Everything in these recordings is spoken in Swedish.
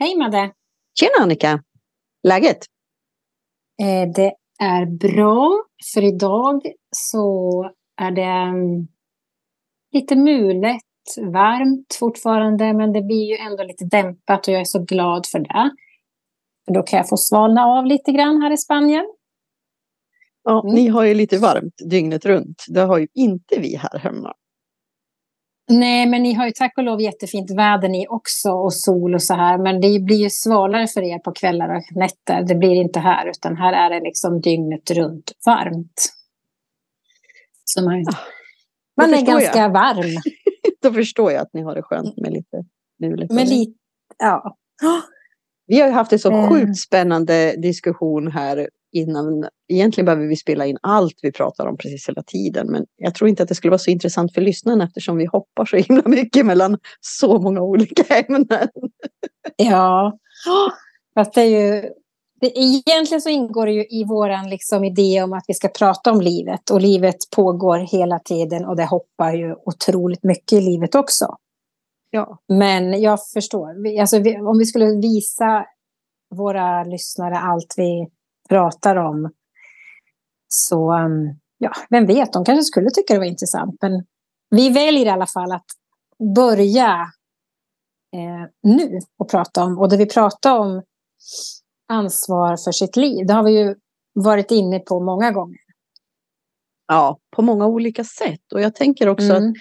Hej Madde! Tjena Annika! Läget? Eh, det är bra, för idag så är det mm, lite mulet, varmt fortfarande, men det blir ju ändå lite dämpat och jag är så glad för det. Då kan jag få svalna av lite grann här i Spanien. Ja, mm. Ni har ju lite varmt dygnet runt. Det har ju inte vi här hemma. Nej, men ni har ju tack och lov jättefint väder ni också och sol och så här. Men det blir ju svalare för er på kvällar och nätter. Det blir inte här, utan här är det liksom dygnet runt varmt. Så man, ja, man är ganska jag. varm. Då förstår jag att ni har det skönt med lite mulet. Med lite, ja. Vi har ju haft en så mm. sjukt spännande diskussion här innan. Egentligen behöver vi spela in allt vi pratar om precis hela tiden. Men jag tror inte att det skulle vara så intressant för lyssnarna eftersom vi hoppar så himla mycket mellan så många olika ämnen. Ja, fast det är ju... Det, egentligen så ingår det ju i vår liksom, idé om att vi ska prata om livet. Och livet pågår hela tiden och det hoppar ju otroligt mycket i livet också. Ja. Men jag förstår. Alltså, om vi skulle visa våra lyssnare allt vi pratar om. Så um, ja, vem vet, de kanske skulle tycka det var intressant. Men vi väljer i alla fall att börja eh, nu och prata om. Och det vi pratar om ansvar för sitt liv, det har vi ju varit inne på många gånger. Ja, på många olika sätt. Och jag tänker också mm. att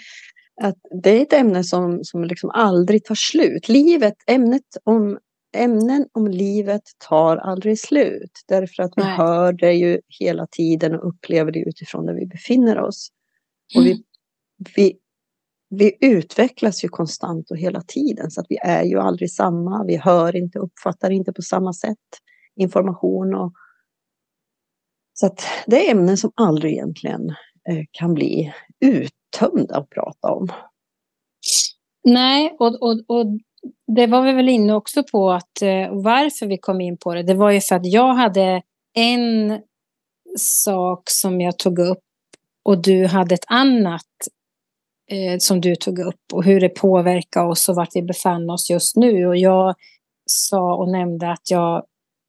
att det är ett ämne som, som liksom aldrig tar slut. Livet, ämnet om ämnen om livet tar aldrig slut. Därför att vi Nej. hör det ju hela tiden och upplever det utifrån där vi befinner oss. Och vi, mm. vi, vi utvecklas ju konstant och hela tiden. Så att vi är ju aldrig samma. Vi hör inte, uppfattar inte på samma sätt information. Och, så att det är ämnen som aldrig egentligen eh, kan bli uttömda att prata om. Nej, och, och, och det var vi väl inne också på att eh, varför vi kom in på det. Det var ju för att jag hade en sak som jag tog upp och du hade ett annat eh, som du tog upp och hur det påverkar oss och vart vi befann oss just nu. Och jag sa och nämnde att jag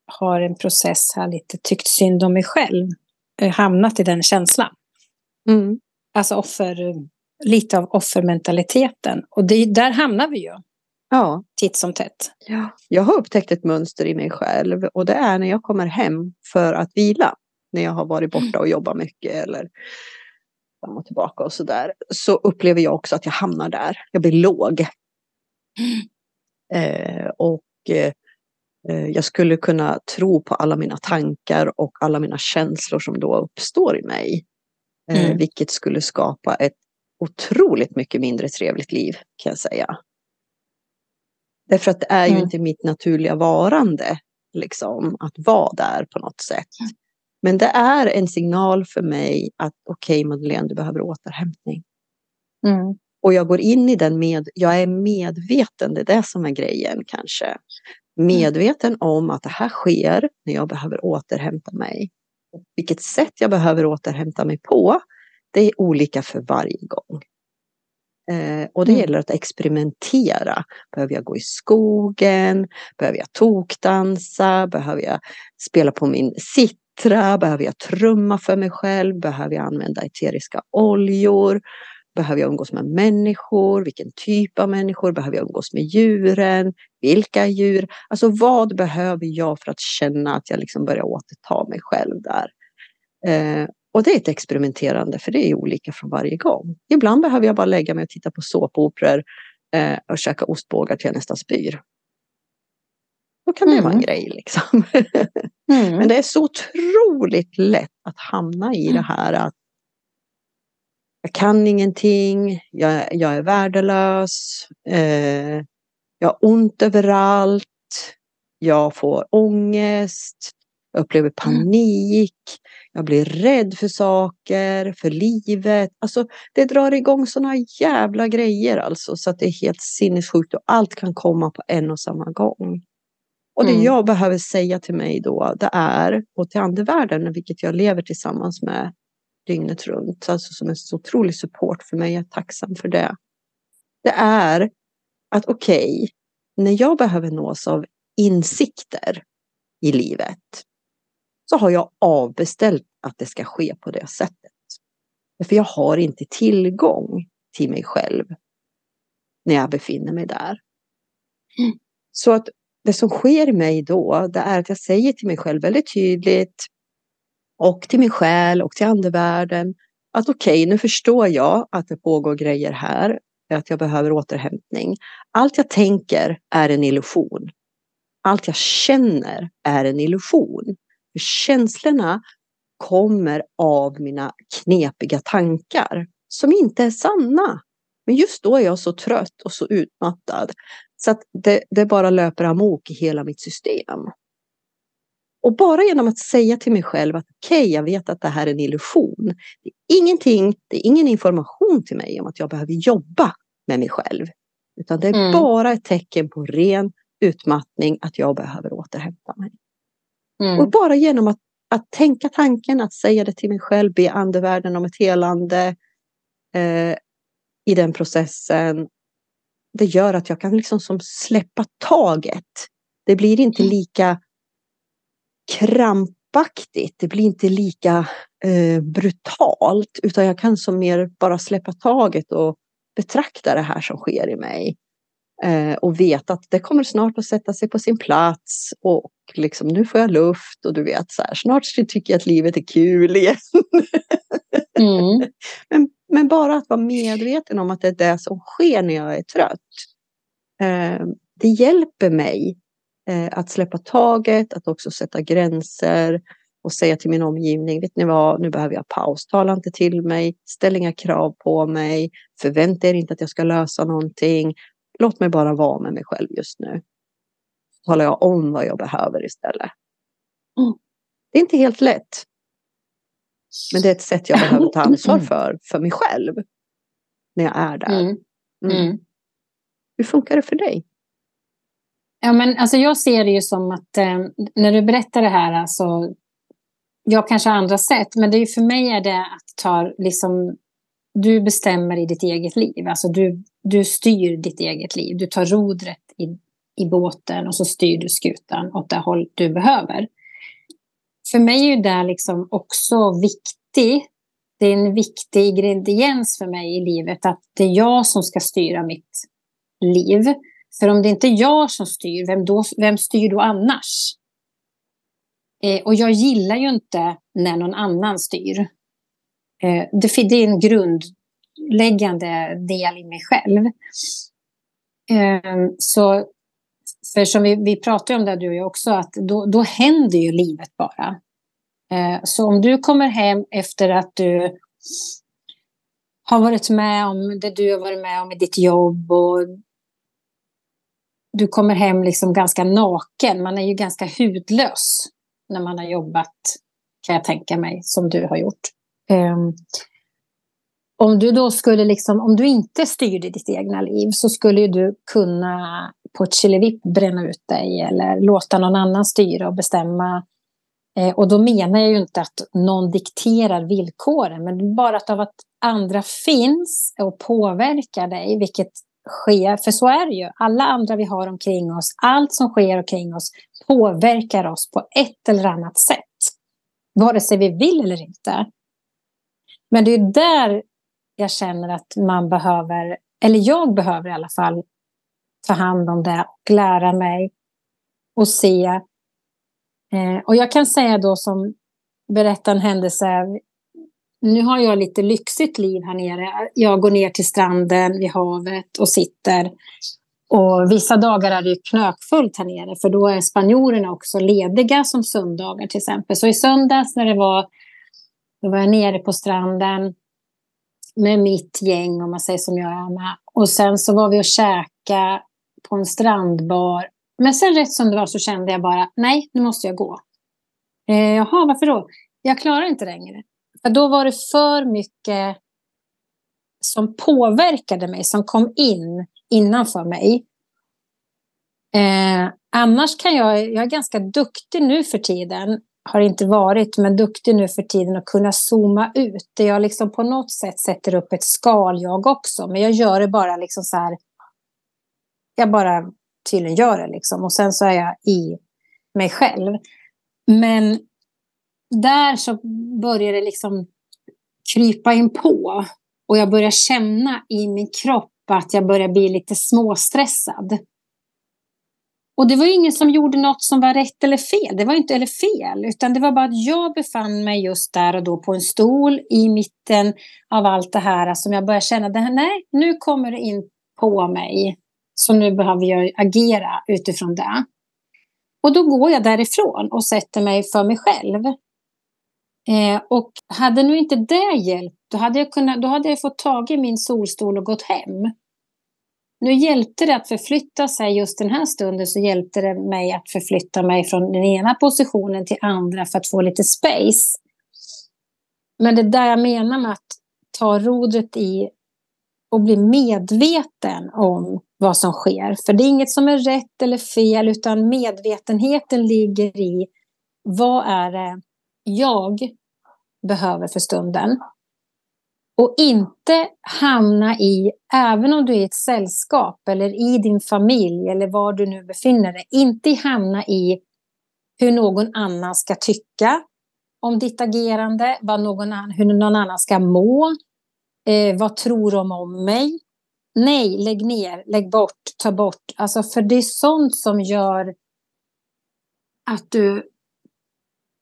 har en process här lite tyckt synd om mig själv. Eh, hamnat i den känslan. Mm. Alltså offer, lite av offermentaliteten. Och det, där hamnar vi ju. Ja. Titt som tätt. Ja. Jag har upptäckt ett mönster i mig själv och det är när jag kommer hem för att vila. När jag har varit borta och jobbat mycket eller fram och tillbaka och sådär. Så upplever jag också att jag hamnar där. Jag blir låg. Mm. Eh, och eh, jag skulle kunna tro på alla mina tankar och alla mina känslor som då uppstår i mig. Eh, mm. Vilket skulle skapa ett otroligt mycket mindre trevligt liv kan jag säga. Därför att det är ju mm. inte mitt naturliga varande liksom, att vara där på något sätt. Mm. Men det är en signal för mig att okej okay, Madeleine, du behöver återhämtning. Mm. Och jag går in i den med, jag är medveten, det är det som är grejen kanske. Mm. Medveten om att det här sker när jag behöver återhämta mig. Vilket sätt jag behöver återhämta mig på, det är olika för varje gång. Eh, och det mm. gäller att experimentera. Behöver jag gå i skogen? Behöver jag tokdansa? Behöver jag spela på min sittra? Behöver jag trumma för mig själv? Behöver jag använda eteriska oljor? Behöver jag umgås med människor? Vilken typ av människor? Behöver jag umgås med djuren? Vilka djur? Alltså vad behöver jag för att känna att jag liksom börjar återta mig själv där? Eh, och det är ett experimenterande, för det är olika från varje gång. Ibland behöver jag bara lägga mig och titta på såpoperor eh, och käka ostbågar till jag nästan spyr. Då kan det mm. vara en grej liksom. mm. Men det är så otroligt lätt att hamna i det mm. här att jag kan ingenting, jag, jag är värdelös, eh, jag har ont överallt, jag får ångest, jag upplever mm. panik, jag blir rädd för saker, för livet. Alltså det drar igång sådana jävla grejer alltså så att det är helt sinnessjukt och allt kan komma på en och samma gång. Och det mm. jag behöver säga till mig då, det är, och till andevärlden, vilket jag lever tillsammans med dygnet runt, alltså som en så otrolig support för mig, jag är tacksam för det. Det är att okej, okay, när jag behöver nås av insikter i livet så har jag avbeställt att det ska ske på det sättet. För jag har inte tillgång till mig själv när jag befinner mig där. Mm. Så att det som sker i mig då, det är att jag säger till mig själv väldigt tydligt och till min själ och till andevärlden att okej, okay, nu förstår jag att det pågår grejer här, att jag behöver återhämtning. Allt jag tänker är en illusion. Allt jag känner är en illusion. För känslorna kommer av mina knepiga tankar som inte är sanna. Men just då är jag så trött och så utmattad så att det, det bara löper amok i hela mitt system. Och bara genom att säga till mig själv att okej, okay, jag vet att det här är en illusion. Det är ingenting, det är ingen information till mig om att jag behöver jobba med mig själv. Utan det är mm. bara ett tecken på ren utmattning att jag behöver återhämta mig. Mm. Och bara genom att, att tänka tanken, att säga det till mig själv, be andevärlden om ett helande eh, i den processen. Det gör att jag kan liksom som släppa taget. Det blir inte mm. lika krampaktigt. Det blir inte lika eh, brutalt utan jag kan som mer bara släppa taget och betrakta det här som sker i mig. Eh, och veta att det kommer snart att sätta sig på sin plats och liksom nu får jag luft och du vet så här, snart tycker jag att livet är kul igen. Mm. men, men, bara att vara medveten om att det är det som sker när jag är trött. Eh, det hjälper mig eh, att släppa taget, att också sätta gränser och säga till min omgivning, vet ni vad, nu behöver jag paus, tala inte till mig, ställ inga krav på mig, förvänta er inte att jag ska lösa någonting, låt mig bara vara med mig själv just nu. Så talar jag om vad jag behöver istället. Mm. Det är inte helt lätt. Men det är ett sätt jag behöver ta ansvar för, för mig själv. När jag är där. Mm. Mm. mm. Hur funkar det för dig? Ja, men alltså jag ser det ju som att eh, när du berättar det här, alltså, jag kanske har andra sätt, men det är för mig är det att ta, liksom, du bestämmer i ditt eget liv. Alltså du, du styr ditt eget liv. Du tar rodret i, i båten och så styr du skutan åt det håll du behöver. För mig är det liksom också viktigt. Det är en viktig ingrediens för mig i livet att det är jag som ska styra mitt liv. För om det inte är jag som styr, vem, då, vem styr då annars? Eh, och jag gillar ju inte när någon annan styr. Eh, det, det, är en grund grundläggande del i mig själv. Ehm, så, för som vi, vi pratar om det du och jag också, att då, då händer ju livet bara. Ehm, så om du kommer hem efter att du har varit med om det du har varit med om i ditt jobb och du kommer hem liksom ganska naken. Man är ju ganska hudlös när man har jobbat, kan jag tänka mig, som du har gjort. Ehm, om du då skulle liksom, om du inte styrde ditt egna liv så skulle du kunna på ett killevipp bränna ut dig eller låta någon annan styra och bestämma. Eh, och då menar jag ju inte att någon dikterar villkoren, men bara att av att andra finns och påverkar dig, vilket sker, för så är det ju. Alla andra vi har omkring oss, allt som sker omkring oss påverkar oss på ett eller annat sätt. Vare sig vi vill eller inte. Men det är där jag känner att man behöver, eller jag behöver i alla fall, ta hand om det och lära mig och se. Eh, och jag kan säga då som berätta en händelse nu har jag lite lyxigt liv här nere. Jag går ner till stranden vid havet och sitter. Och vissa dagar är det knökfullt här nere för då är spanjorerna också lediga som söndagar till exempel. Så i söndags när det var, då var jag nere på stranden med mitt gäng om man säger som jag är med. Och sen så var vi och käka på en strandbar. Men sen rätt som det var så kände jag bara, nej, nu måste jag gå. Eh, jaha, varför då? Jag klarar inte längre. För då var det för mycket som påverkade mig, som kom in innanför mig. Eh, annars kan jag, jag är ganska duktig nu för tiden, har inte varit, men duktig nu för tiden att kunna zooma ut. Där jag liksom på något sätt sätter upp ett skal jag också, men jag gör det bara liksom så här. Jag bara tydligen gör det. Liksom. Och sen så är jag i mig själv. Men där så börjar det liksom krypa in på. Och jag börjar känna i min kropp att jag börjar bli lite småstressad. Och det var ingen som gjorde något som var rätt eller fel. Det var inte eller fel, utan det var bara att jag befann mig just där och då på en stol i mitten av allt det här som jag började känna, det här, nej, nu kommer det in på mig. Så nu behöver jag agera utifrån det. Och då går jag därifrån och sätter mig för mig själv. Eh, och hade nu inte det hjälpt, då hade jag, kunnat, då hade jag fått tag i min solstol och gått hem. Nu hjälpte det att förflytta sig just den här stunden så hjälpte det mig att förflytta mig från den ena positionen till andra för att få lite space. Men det där jag menar med att ta rodret i och bli medveten om vad som sker. För det är inget som är rätt eller fel utan medvetenheten ligger i vad är det jag behöver för stunden. Och inte hamna i, även om du är i ett sällskap eller i din familj eller var du nu befinner dig, inte hamna i hur någon annan ska tycka om ditt agerande, vad någon annan, hur någon annan ska må, eh, vad tror de om mig? Nej, lägg ner, lägg bort, ta bort. Alltså, för det är sånt som gör att du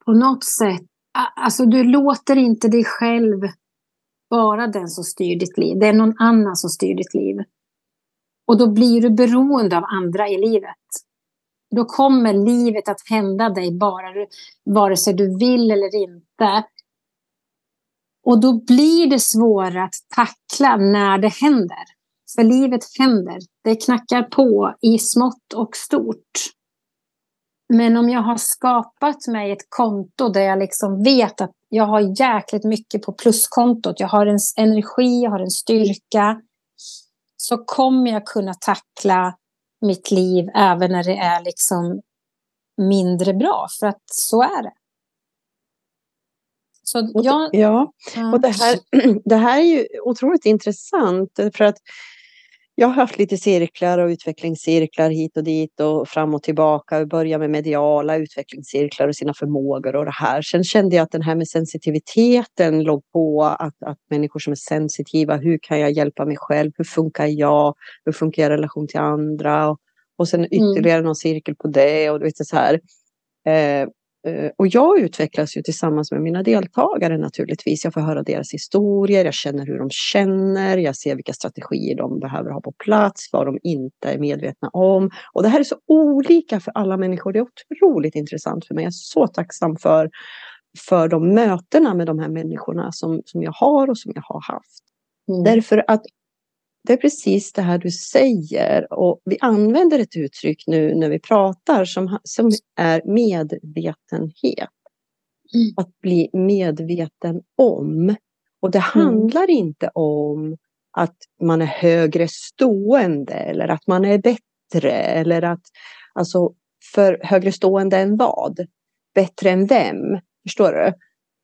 på något sätt, alltså du låter inte dig själv bara den som styr ditt liv. Det är någon annan som styr ditt liv. Och då blir du beroende av andra i livet. Då kommer livet att hända dig bara, vare sig du vill eller inte. Och då blir det svårare att tackla när det händer. För livet händer. Det knackar på i smått och stort. Men om jag har skapat mig ett konto där jag liksom vet att jag har jäkligt mycket på pluskontot. Jag har en energi, jag har en styrka. Så kommer jag kunna tackla mitt liv även när det är liksom mindre bra. För att så är det. Så jag, ja, och det här, det här är ju otroligt intressant. För att jag har haft lite cirklar och utvecklingscirklar hit och dit och fram och tillbaka. Börja med mediala utvecklingscirklar och sina förmågor och det här. Sen kände jag att den här med sensitiviteten låg på att, att människor som är sensitiva, hur kan jag hjälpa mig själv? Hur funkar jag? Hur funkar jag i relation till andra? Och, och sen mm. ytterligare mm. någon cirkel på det och du vet så här. Eh, och jag utvecklas ju tillsammans med mina deltagare naturligtvis. Jag får höra deras historier, jag känner hur de känner, jag ser vilka strategier de behöver ha på plats, vad de inte är medvetna om. Och det här är så olika för alla människor. Det är otroligt intressant för mig. Jag är så tacksam för, för de mötena med de här människorna som, som jag har och som jag har haft. Mm. Därför att det är precis det här du säger och vi använder ett uttryck nu när vi pratar som, som är medvetenhet. Mm. Att bli medveten om. Och det mm. handlar inte om att man är högre stående eller att man är bättre eller att alltså för högre stående än vad? Bättre än vem? Förstår du?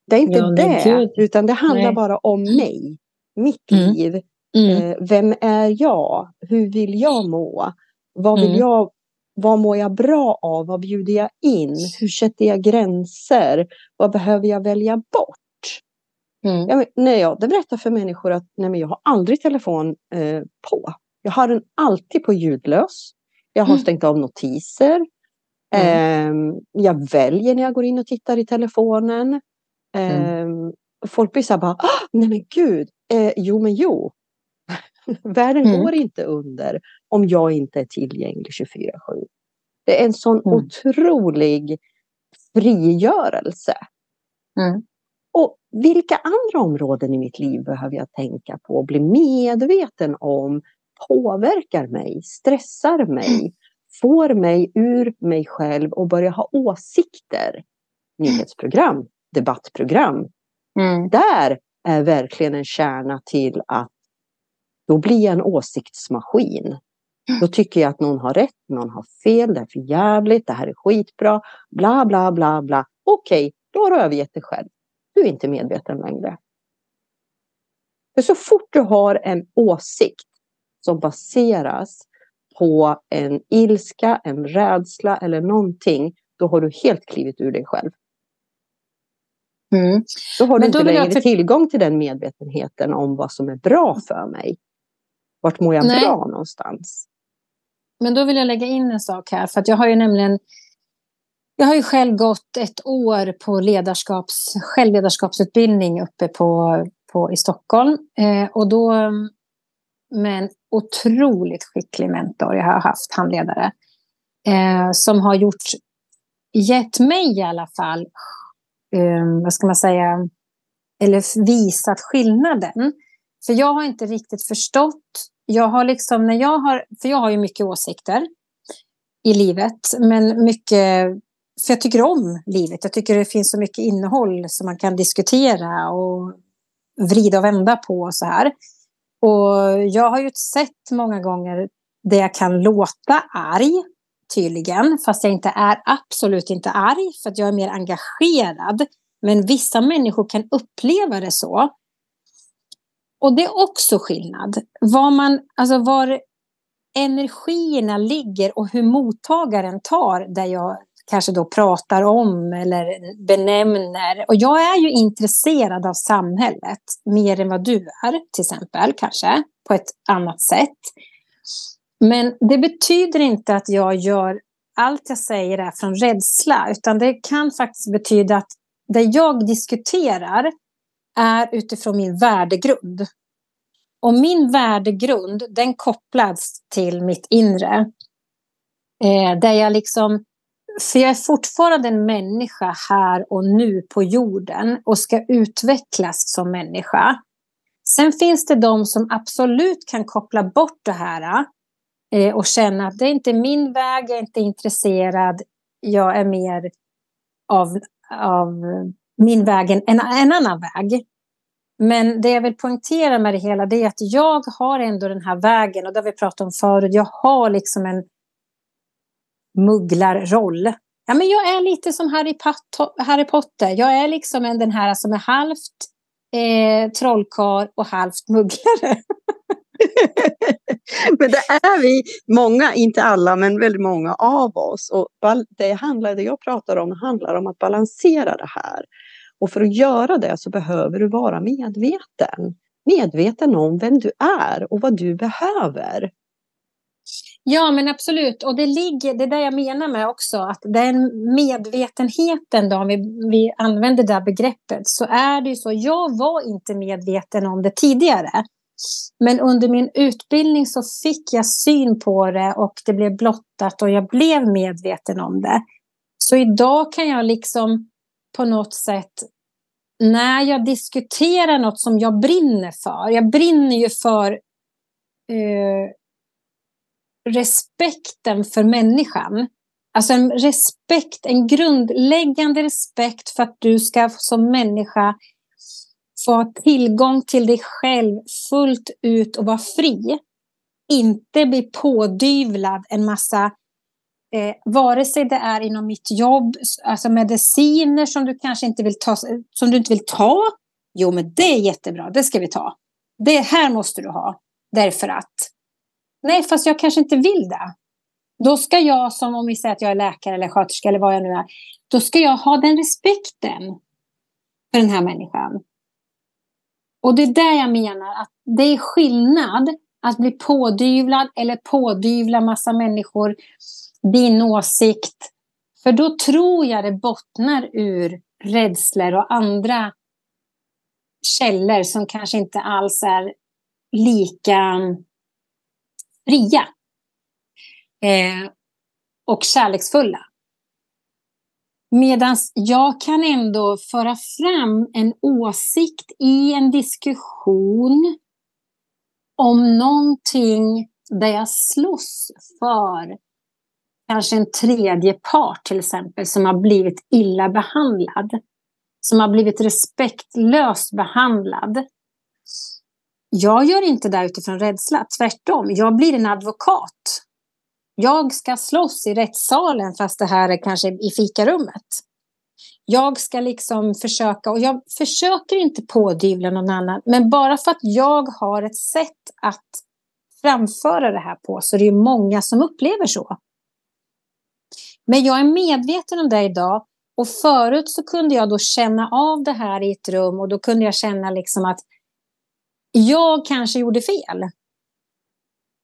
Det är inte ja, det, utan det handlar Nej. bara om mig, mitt mm. liv, Mm. Eh, vem är jag? Hur vill jag må? Vad vill mm. jag vad mår jag bra av? Vad bjuder jag in? Hur sätter jag gränser? Vad behöver jag välja bort? Mm. Jag, när jag berättar för människor att nej, men jag har aldrig telefon eh, på. Jag har den alltid på ljudlös. Jag har mm. stängt av notiser. Eh, jag väljer när jag går in och tittar i telefonen. Eh, folk blir så här bara, ah, nej men gud, eh, jo men jo, Världen mm. går inte under om jag inte är tillgänglig 24-7. Det är en sån mm. otrolig frigörelse. Mm. Och vilka andra områden i mitt liv behöver jag tänka på och bli medveten om påverkar mig, stressar mig, får mig ur mig själv och börja ha åsikter. Nyhetsprogram, debattprogram. Mm. Där är verkligen en kärna till att då blir jag en åsiktsmaskin. Då tycker jag att någon har rätt, någon har fel, det är för jävligt, det här är skitbra, bla bla bla bla. Okej, då har du övergett dig själv. Du är inte medveten längre. För så fort du har en åsikt som baseras på en ilska, en rädsla eller någonting, då har du helt klivit ur dig själv. Mm. Då har du då inte längre för... tillgång till den medvetenheten om vad som är bra för mig. Vart mår jag Nej. bra någonstans? Men då vill jag lägga in en sak här, för att jag har ju nämligen jag har ju själv gått ett år på ledarskaps, självledarskapsutbildning uppe på, på, i Stockholm. Eh, och då med en otroligt skicklig mentor jag har haft, handledare. Eh, som har gjort, gett mig i alla fall, eh, vad ska man säga, eller visat skillnaden. För jag har inte riktigt förstått. Jag har liksom, när jag har, för jag har ju mycket åsikter i livet, men mycket för jag tycker om livet. Jag tycker det finns så mycket innehåll som man kan diskutera och vrida och vända på och så här. Och jag har ju sett många gånger där jag kan låta arg, tydligen, fast jag inte är absolut inte arg, för att jag är mer engagerad. Men vissa människor kan uppleva det så. Och det är också skillnad. Var, man, alltså var energierna ligger och hur mottagaren tar där jag kanske då pratar om eller benämner. Och jag är ju intresserad av samhället mer än vad du är, till exempel, kanske, på ett annat sätt. Men det betyder inte att jag gör allt jag säger är från rädsla, utan det kan faktiskt betyda att det jag diskuterar är utifrån min värdegrund. Och min värdegrund, den kopplas till mitt inre. Eh, där jag liksom för jag är fortfarande en människa här och nu på jorden och ska utvecklas som människa. Sen finns det de som absolut kan koppla bort det här eh, och känna att det är inte min väg, jag är inte intresserad, jag är mer av, av min väg än en, en annan väg. Men det jag vill poängtera med det hela det är att jag har ändå den här vägen och det har vi pratat om förut. Jag har liksom en mugglarroll. Ja, men jag är lite som Harry, Harry Potter. Jag är liksom en, den här som är halvt eh, trollkarl och halvt mugglare. men det är vi, många, inte alla, men väldigt många av oss. Och det, handlar, det jag pratar om handlar om att balansera det här. Och för att göra det så behöver du vara medveten. Medveten om vem du är och vad du behöver. Ja, men absolut. Och det ligger, det är det jag menar med också, att den medvetenheten, då, om vi, vi använder det begreppet, så är det ju så. Jag var inte medveten om det tidigare. Men under min utbildning så fick jag syn på det och det blev blottat och jag blev medveten om det. Så idag kan jag liksom på något sätt när jag diskuterar något som jag brinner för. Jag brinner ju för eh, respekten för människan. Alltså en respekt, en grundläggande respekt för att du ska som människa få ha tillgång till dig själv fullt ut och vara fri. Inte bli pådyvlad en massa, eh, vare sig det är inom mitt jobb, alltså mediciner som du kanske inte vill ta, som du inte vill ta. Jo, men det är jättebra, det ska vi ta. Det här måste du ha, därför att. Nej, fast jag kanske inte vill det. Då ska jag, som om vi säger att jag är läkare eller sköterska eller vad jag nu är, då ska jag ha den respekten för den här människan. Och det är där jag menar att det är skillnad att bli pådyvlad eller pådyvla massa människor din åsikt. För då tror jag det bottnar ur rädslor och andra källor som kanske inte alls är lika mm, fria eh, och kärleksfulla. Medan jag kan ändå föra fram en åsikt i en diskussion om någonting där jag slåss för kanske en tredje part till exempel som har blivit illa behandlad. Som har blivit respektlöst behandlad. Jag gör inte det utifrån rädsla, tvärtom. Jag blir en advokat. Jag ska slåss i rättssalen fast det här är kanske i fikarummet. Jag ska liksom försöka, och jag försöker inte pådyvla någon annan, men bara för att jag har ett sätt att framföra det här på så det är många som upplever så. Men jag är medveten om det idag och förut så kunde jag då känna av det här i ett rum och då kunde jag känna liksom att jag kanske gjorde fel.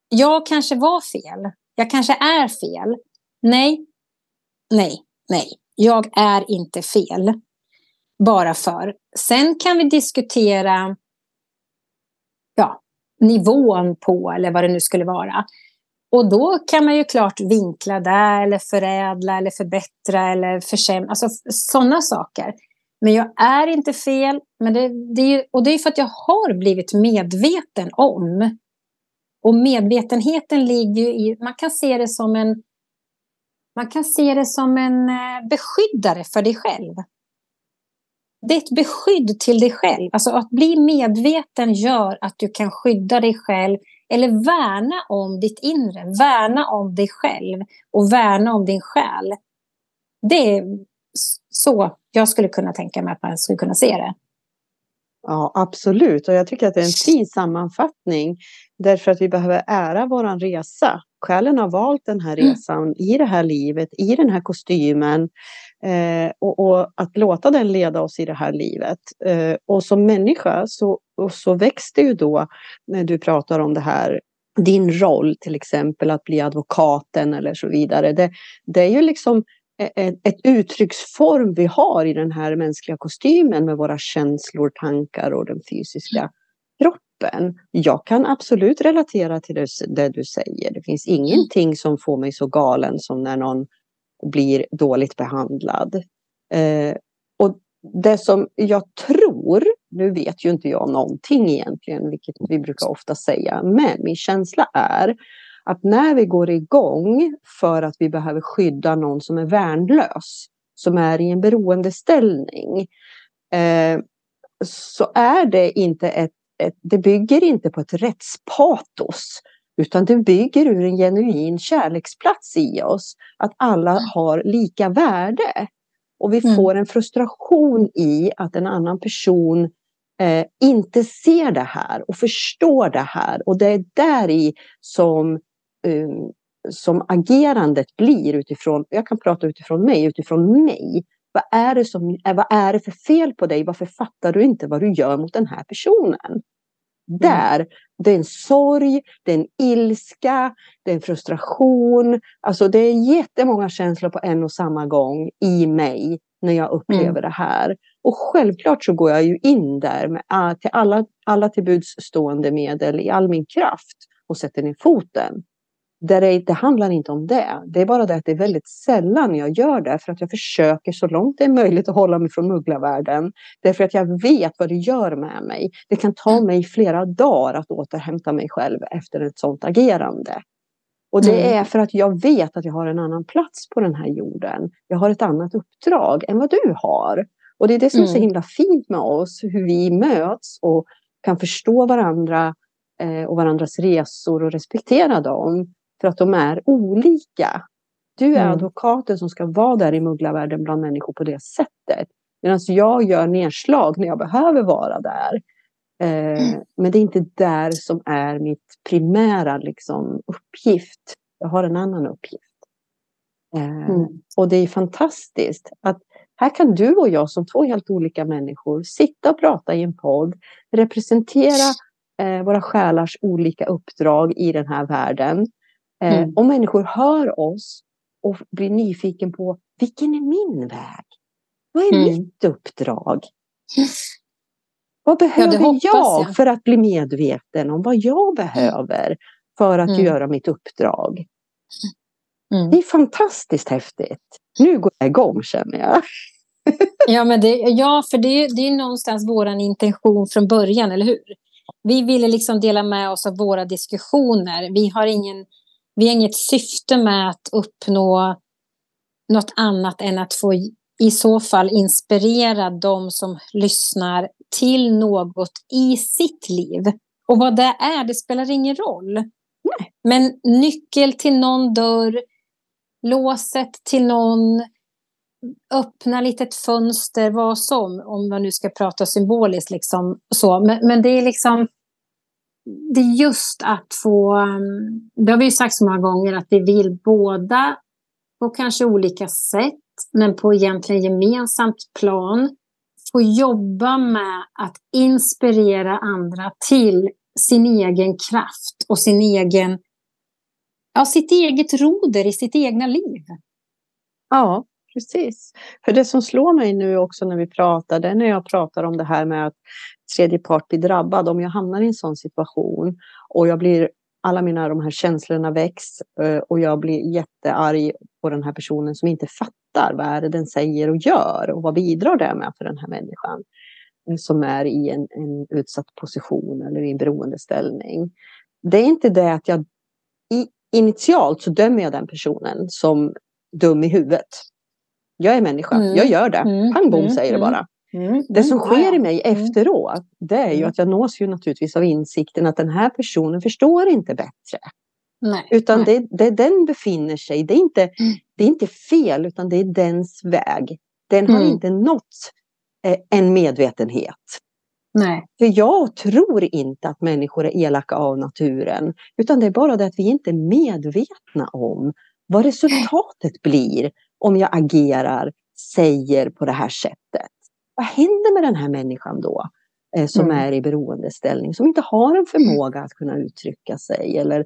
Jag kanske var fel. Jag kanske är fel. Nej, nej, nej. Jag är inte fel. Bara för. Sen kan vi diskutera ja, nivån på, eller vad det nu skulle vara. Och då kan man ju klart vinkla där, eller förädla, eller förbättra, eller försämra. Alltså sådana saker. Men jag är inte fel. Men det, det är, och det är för att jag har blivit medveten om. Och medvetenheten ligger ju i... Man kan se det som en... Man kan se det som en eh, beskyddare för dig själv. Det är ett beskydd till dig själv. Alltså att bli medveten gör att du kan skydda dig själv eller värna om ditt inre, värna om dig själv och värna om din själ. Det är så jag skulle kunna tänka mig att man skulle kunna se det. Ja, absolut. Och jag tycker att det är en fin sammanfattning. Därför att vi behöver ära vår resa. Själen har valt den här mm. resan mm. i det här livet, i den här kostymen. Eh, och, och, att låta den leda oss i det här livet. Eh, och som människa så, så växte ju då, när du pratar om det här, din roll till exempel att bli advokaten eller så vidare. Det, det är ju liksom ett, ett uttrycksform vi har i den här mänskliga kostymen med våra känslor, tankar och den fysiska kroppen. Jag kan absolut relatera till det, du säger. Det finns ingenting som får mig så galen som när någon blir dåligt behandlad. Eh, och det som jag tror, nu vet ju inte jag någonting egentligen, vilket vi brukar ofta säga, men min känsla är att när vi går igång för att vi behöver skydda någon som är värnlös, som är i en beroendeställning, eh, så är det inte ett, det bygger inte på ett rättspatos, utan det bygger ur en genuin kärleksplats i oss, att alla mm. har lika värde. Och vi mm. får en frustration i att en annan person eh, inte ser det här och förstår det här. Och det är där i som um, som agerandet blir utifrån, jag kan prata utifrån mig, utifrån mig. Vad är, det som, eh, vad är det för fel på dig? Varför fattar du inte vad du gör mot den här personen? Mm. Där, det är en sorg, det är en ilska, det är en frustration. Alltså det är jättemånga känslor på en och samma gång i mig när jag upplever mm. det här. Och självklart så går jag ju in där med ah, till alla, alla till stående medel i all min kraft och sätter ner foten. Där det, det handlar inte om det. Det är bara det att det är väldigt sällan jag gör det för att jag försöker så långt det är möjligt att hålla mig från mugglarvärlden. Därför att jag vet vad det gör med mig. Det kan ta mm. mig flera dagar att återhämta mig själv efter ett sådant agerande. Och det mm. är för att jag vet att jag har en annan plats på den här jorden. Jag har ett annat uppdrag än vad du har. Och det är det som är så mm. himla fint med oss, hur vi möts och kan förstå varandra eh, och varandras resor och respektera dem. För att de är olika. Du är mm. advokaten som ska vara där i mugglarvärlden bland människor på det sättet. Medan jag gör nedslag när jag behöver vara där. Eh, mm. Men det är inte där som är mitt primära liksom, uppgift. Jag har en annan uppgift. Eh, mm. Och det är fantastiskt att här kan du och jag som två helt olika människor sitta och prata i en podd, representera eh, våra själars olika uppdrag i den här världen Eh, mm. Om människor hör oss och blir nyfiken på vilken är min väg? Vad är mm. mitt uppdrag? Vad behöver ja, jag, jag, för att bli medveten om vad jag behöver för att mm. göra mitt uppdrag? Mm. Det är fantastiskt häftigt. Nu går jag igång känner jag. ja, men det, ja, för det, det är någonstans vår intention från början, eller hur? Vi ville liksom dela med oss av våra diskussioner. Vi har ingen vi har inget syfte med att uppnå något annat än att få i så fall inspirera de som lyssnar till något i sitt liv. Och vad det är, det spelar ingen roll. Nej. Men nyckel till någon dörr, låset till någon, öppna litet fönster, vad som, om man nu ska prata symboliskt. Liksom, så. Men, men det är liksom det är just att få, um, det har vi ju sagt så många gånger, att vi vill båda på kanske olika sätt, men på egentligen gemensamt plan, få jobba med att inspirera andra till sin egen kraft och sin egen, ja, sitt eget roder i sitt egna liv. Ja, precis. För det som slår mig nu också när vi pratar, det är när jag pratar om det här med att tredje part blir drabbad. Om jag hamnar i en sån situation och jag blir alla mina de här känslorna väcks eh, och jag blir jättearg på den här personen som inte fattar vad är det den säger och gör och vad bidrar det med för den här människan som är i en, en utsatt position eller i en beroendeställning. Det är inte det att jag i, initialt så dömer jag den personen som dum i huvudet. Jag är människa, mm. jag gör det. Mm. Pang bom mm. säger det bara. Mm. Det som mm. sker i mig mm. efteråt, det är ju mm. att jag nås ju naturligtvis av insikten att den här personen förstår inte bättre. Nej, utan nej. Det, det den befinner sig, det är, inte, mm. det är inte fel, utan det är dens väg. Den har mm. inte nått eh, en medvetenhet. Nej. För jag tror inte att människor är elaka av naturen, utan det är bara det att vi inte är medvetna om vad resultatet blir om jag agerar, säger på det här sättet. Vad händer med den här människan då? Eh, som mm. är i beroendeställning, som inte har en förmåga att kunna uttrycka sig eller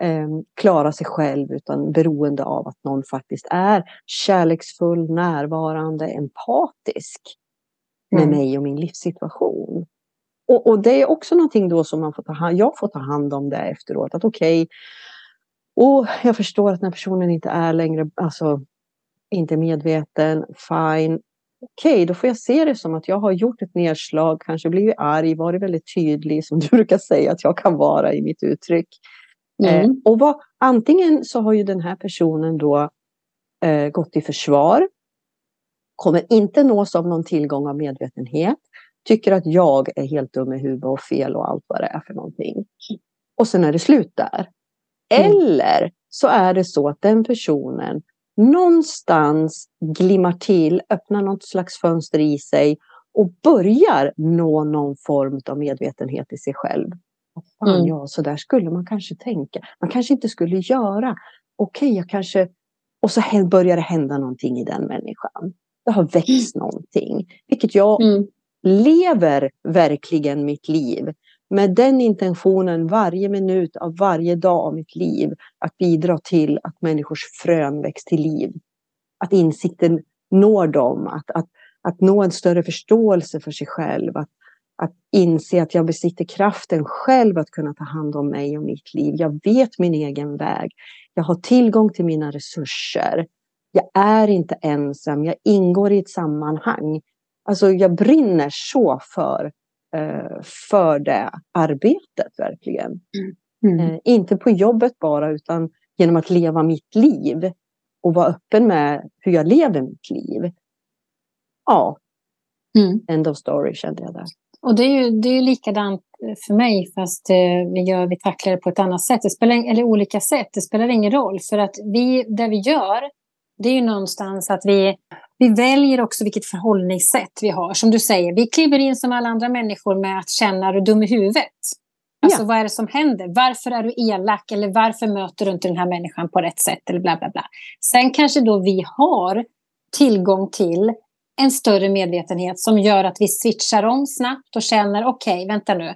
eh, klara sig själv utan beroende av att någon faktiskt är kärleksfull, närvarande, empatisk med mm. mig och min livssituation. Och, och, det är också någonting då som man får ta hand, jag får ta hand om det efteråt. Att okej, okay, jag förstår att den här personen inte är längre, alltså inte medveten, fine okej, okay, då får jag se det som att jag har gjort ett nedslag, kanske blivit arg, varit väldigt tydlig, som du brukar säga att jag kan vara i mitt uttryck. Eh, mm. Eh, och vad, antingen så har ju den här personen då eh, gått i försvar, kommer inte nås av någon tillgång av medvetenhet, tycker att jag är helt dum i huvudet och fel och allt vad det är för någonting. Och sen är det slut där. Mm. Eller så är det så att den personen någonstans glimmar till, öppnar något slags fönster i sig och börjar nå någon form av medvetenhet i sig själv. Fan, mm. ja, så där skulle man kanske tänka. Man kanske inte skulle göra. Okej, okay, jag kanske... Och så börjar det hända någonting i den människan. Det har växt mm. någonting. Vilket jag mm. lever verkligen mitt liv med den intentionen varje minut av varje dag av mitt liv att bidra till att människors frön väcks till liv. Att insikten når dem, att, att, att nå en större förståelse för sig själv, att, att inse att jag besitter kraften själv att kunna ta hand om mig och mitt liv. Jag vet min egen väg. Jag har tillgång till mina resurser. Jag är inte ensam, jag ingår i ett sammanhang. Alltså jag brinner så för för det arbetet verkligen. Mm. Eh, inte på jobbet bara utan genom att leva mitt liv och vara öppen med hur jag lever mitt liv. Ja, mm. end of story kände jag där. Och det är ju det är likadant för mig fast eh, vi, gör, vi tacklar det på ett annat sätt, det spelar, eller olika sätt. Det spelar ingen roll för att vi, det vi gör det är ju någonstans att vi vi väljer också vilket förhållningssätt vi har. Som du säger, vi kliver in som alla andra människor med att känna att du är dum i huvudet. Alltså ja. vad är det som händer? Varför är du elak? Eller varför möter du inte den här människan på rätt sätt? Eller bla bla bla. Sen kanske då vi har tillgång till en större medvetenhet som gör att vi switchar om snabbt och känner okej, okay, vänta nu.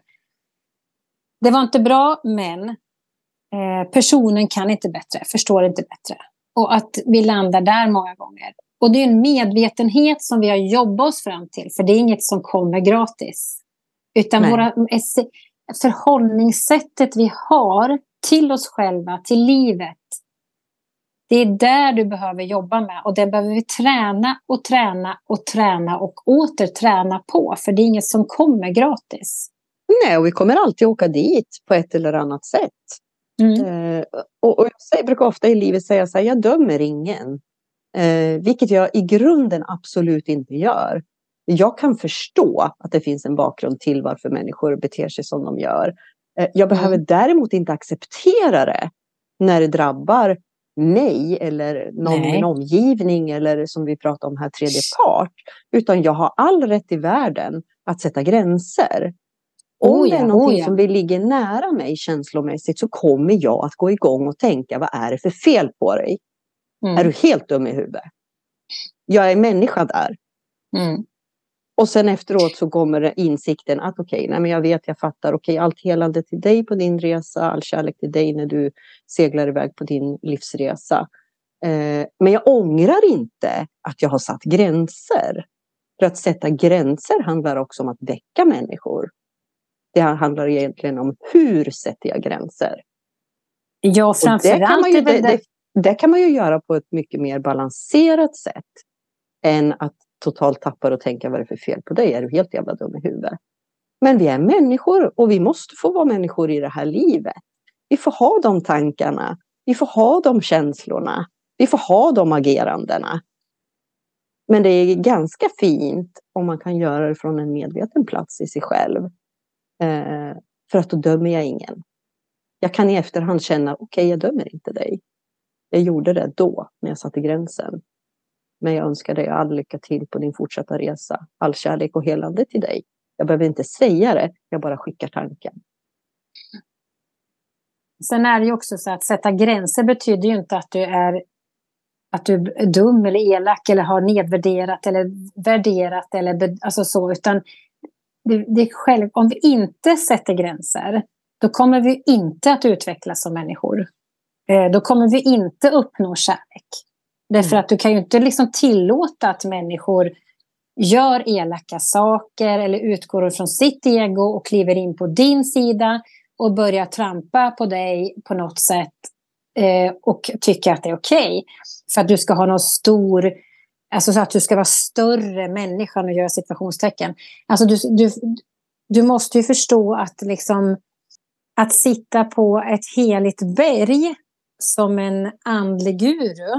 Det var inte bra, men eh, personen kan inte bättre, förstår inte bättre. Och att vi landar där många gånger. Och det är en medvetenhet som vi har jobbat oss fram till, för det är inget som kommer gratis. Utan våra, förhållningssättet vi har till oss själva, till livet, det är där du behöver jobba med och det behöver vi träna och träna och träna och åter träna på, för det är inget som kommer gratis. Nej, och vi kommer alltid åka dit på ett eller annat sätt. Mm. Eh, och, och jag brukar ofta i livet säga så här, jag dömer ingen. Eh, vilket jag i grunden absolut inte gör. Jag kan förstå att det finns en bakgrund till varför människor beter sig som de gör. Eh, jag behöver mm. däremot inte acceptera det när det drabbar mig eller någon Nej. i min omgivning eller som vi pratar om här tredje part. Utan jag har all rätt i världen att sätta gränser. Om Oh det är ja, någonting oh ja. som ligger nära mig känslomässigt så kommer jag att gå igång och tänka vad är det för fel på dig? Mm. Är du helt dum i huvudet? Jag är människa där. Mm. Och sen efteråt så kommer insikten att okej, nej men jag vet, jag fattar, okej, allt helande till dig på din resa, all kärlek till dig när du seglar iväg på din livsresa. Eh, men jag ångrar inte att jag har satt gränser. För att sätta gränser handlar också om att väcka människor. Det handlar egentligen om hur sätter jag gränser? Ja, Och det, kan framförallt man ju, är väl det, det, det kan man ju göra på ett mycket mer balanserat sätt än att totalt tappa och tänka vad det är för fel på dig? Är du helt jävla dum i huvudet? Men vi är människor och vi måste få vara människor i det här livet. Vi får ha de tankarna. Vi får ha de känslorna. Vi får ha de agerandena. Men det är ganska fint om man kan göra det från en medveten plats i sig själv. Eh, för att då dömer jag ingen. Jag kan i efterhand känna, okej, okay, jag dömer inte dig. Jag gjorde det då, när jag satte gränsen. Men jag önskar dig all lycka till på din fortsatta resa. All kärlek och helande till dig. Jag behöver inte säga det, jag bara skickar tanken. Sen är det ju också så att sätta gränser betyder ju inte att du är att du är dum eller elak eller har nedvärderat eller värderat eller alltså så, utan det, det är själv, om vi inte sätter gränser, då kommer vi inte att utvecklas som människor. Eh, då kommer vi inte uppnå kärlek. Därför att du kan ju inte liksom tillåta att människor gör elaka saker eller utgår från sitt ego och kliver in på din sida och börjar trampa på dig på något sätt eh, och tycker att det är okej. Okay. För att du ska ha någon stor, alltså så att du ska vara större människa och göra situationstecken. Alltså du, du, du måste ju förstå att liksom att sitta på ett heligt berg som en andlig guru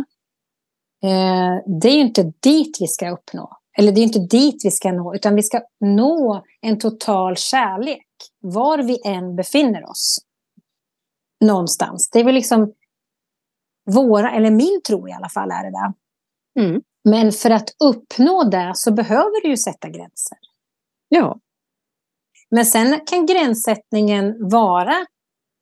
eh, det är ju inte dit vi ska uppnå. Eller det är inte dit vi ska nå, utan vi ska nå en total kärlek var vi än befinner oss. Någonstans. Det är väl liksom våra, eller min tro i alla fall är det där. Mm. Men för att uppnå det så behöver du ju sätta gränser. Ja. Men sen kan gränssättningen vara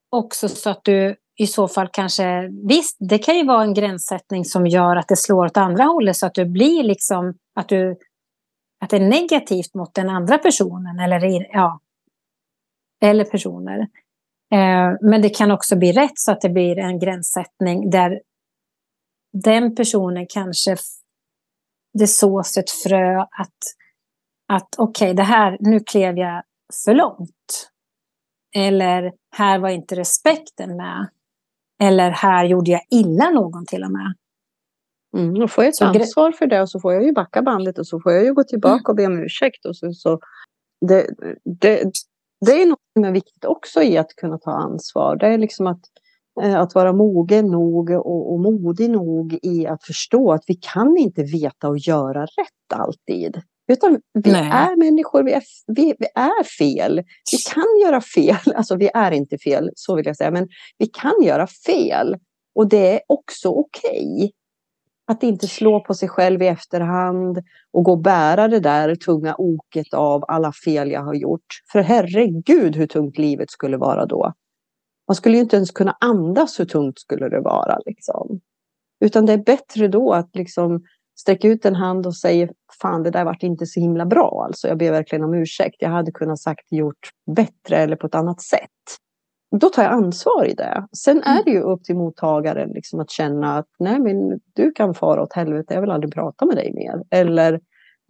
också så att du i så fall kanske, visst, det kan ju vara en gränssättning som gör att det slår åt andra hållet så att du blir liksom, att du, att det är negativt mot den andra personen eller, ja, eller personer. Eh, men det kan också bli rätt så att det blir en gränssättning där den personen kanske, det sås ett frö att, att okej, okay, det här, nu klev jag för långt. Eller här var inte respekten med. Eller här gjorde jag illa någon till och med. Mm, då får jag ett så ansvar för det och så får jag ju backa bandet och så får jag ju gå tillbaka och be om ursäkt. Och så, så det, det, det är något som är viktigt också i att kunna ta ansvar. Det är liksom att, att vara mogen nog och, och modig nog i att förstå att vi kan inte veta och göra rätt alltid. Utan vi Nej. är människor, vi är, vi, vi, är fel. Vi kan göra fel. Alltså vi är inte fel, så vill jag säga. Men vi kan göra fel. Och det är också okej. Okay. Att inte slå på sig själv i efterhand och gå och bära det där tunga oket av alla fel jag har gjort. För herregud hur tungt livet skulle vara då. Man skulle ju inte ens kunna andas hur tungt skulle det vara. Liksom. Utan det är bättre då att liksom sträcka ut en hand och säga fan det där vart inte så himla bra. Alltså jag ber verkligen om ursäkt. Jag hade kunnat sagt gjort bättre eller på ett annat sätt. Då tar jag ansvar i det. Sen är det ju upp till mottagaren liksom att känna att nej men du kan fara åt helvete, jag vill aldrig prata med dig mer. Eller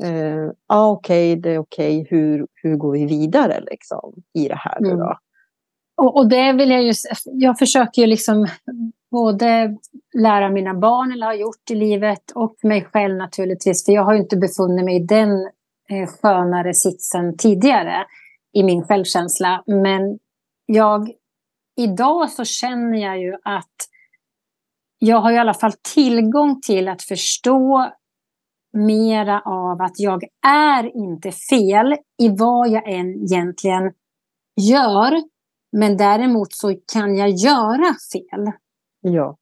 eh, ah, okej, okay, det är okej, okay. hur, hur går vi vidare liksom, i det här mm. då? Och, och det vill jag ju, jag försöker ju liksom både lära mina barn, eller har gjort i livet, och mig själv naturligtvis. För jag har ju inte befunnit mig i den eh, skönare sitsen tidigare i min självkänsla. Men jag, idag så känner jag ju att jag har i alla fall tillgång till att förstå mera av att jag är inte fel i vad jag än egentligen gör. Men däremot så kan jag göra fel. Ja.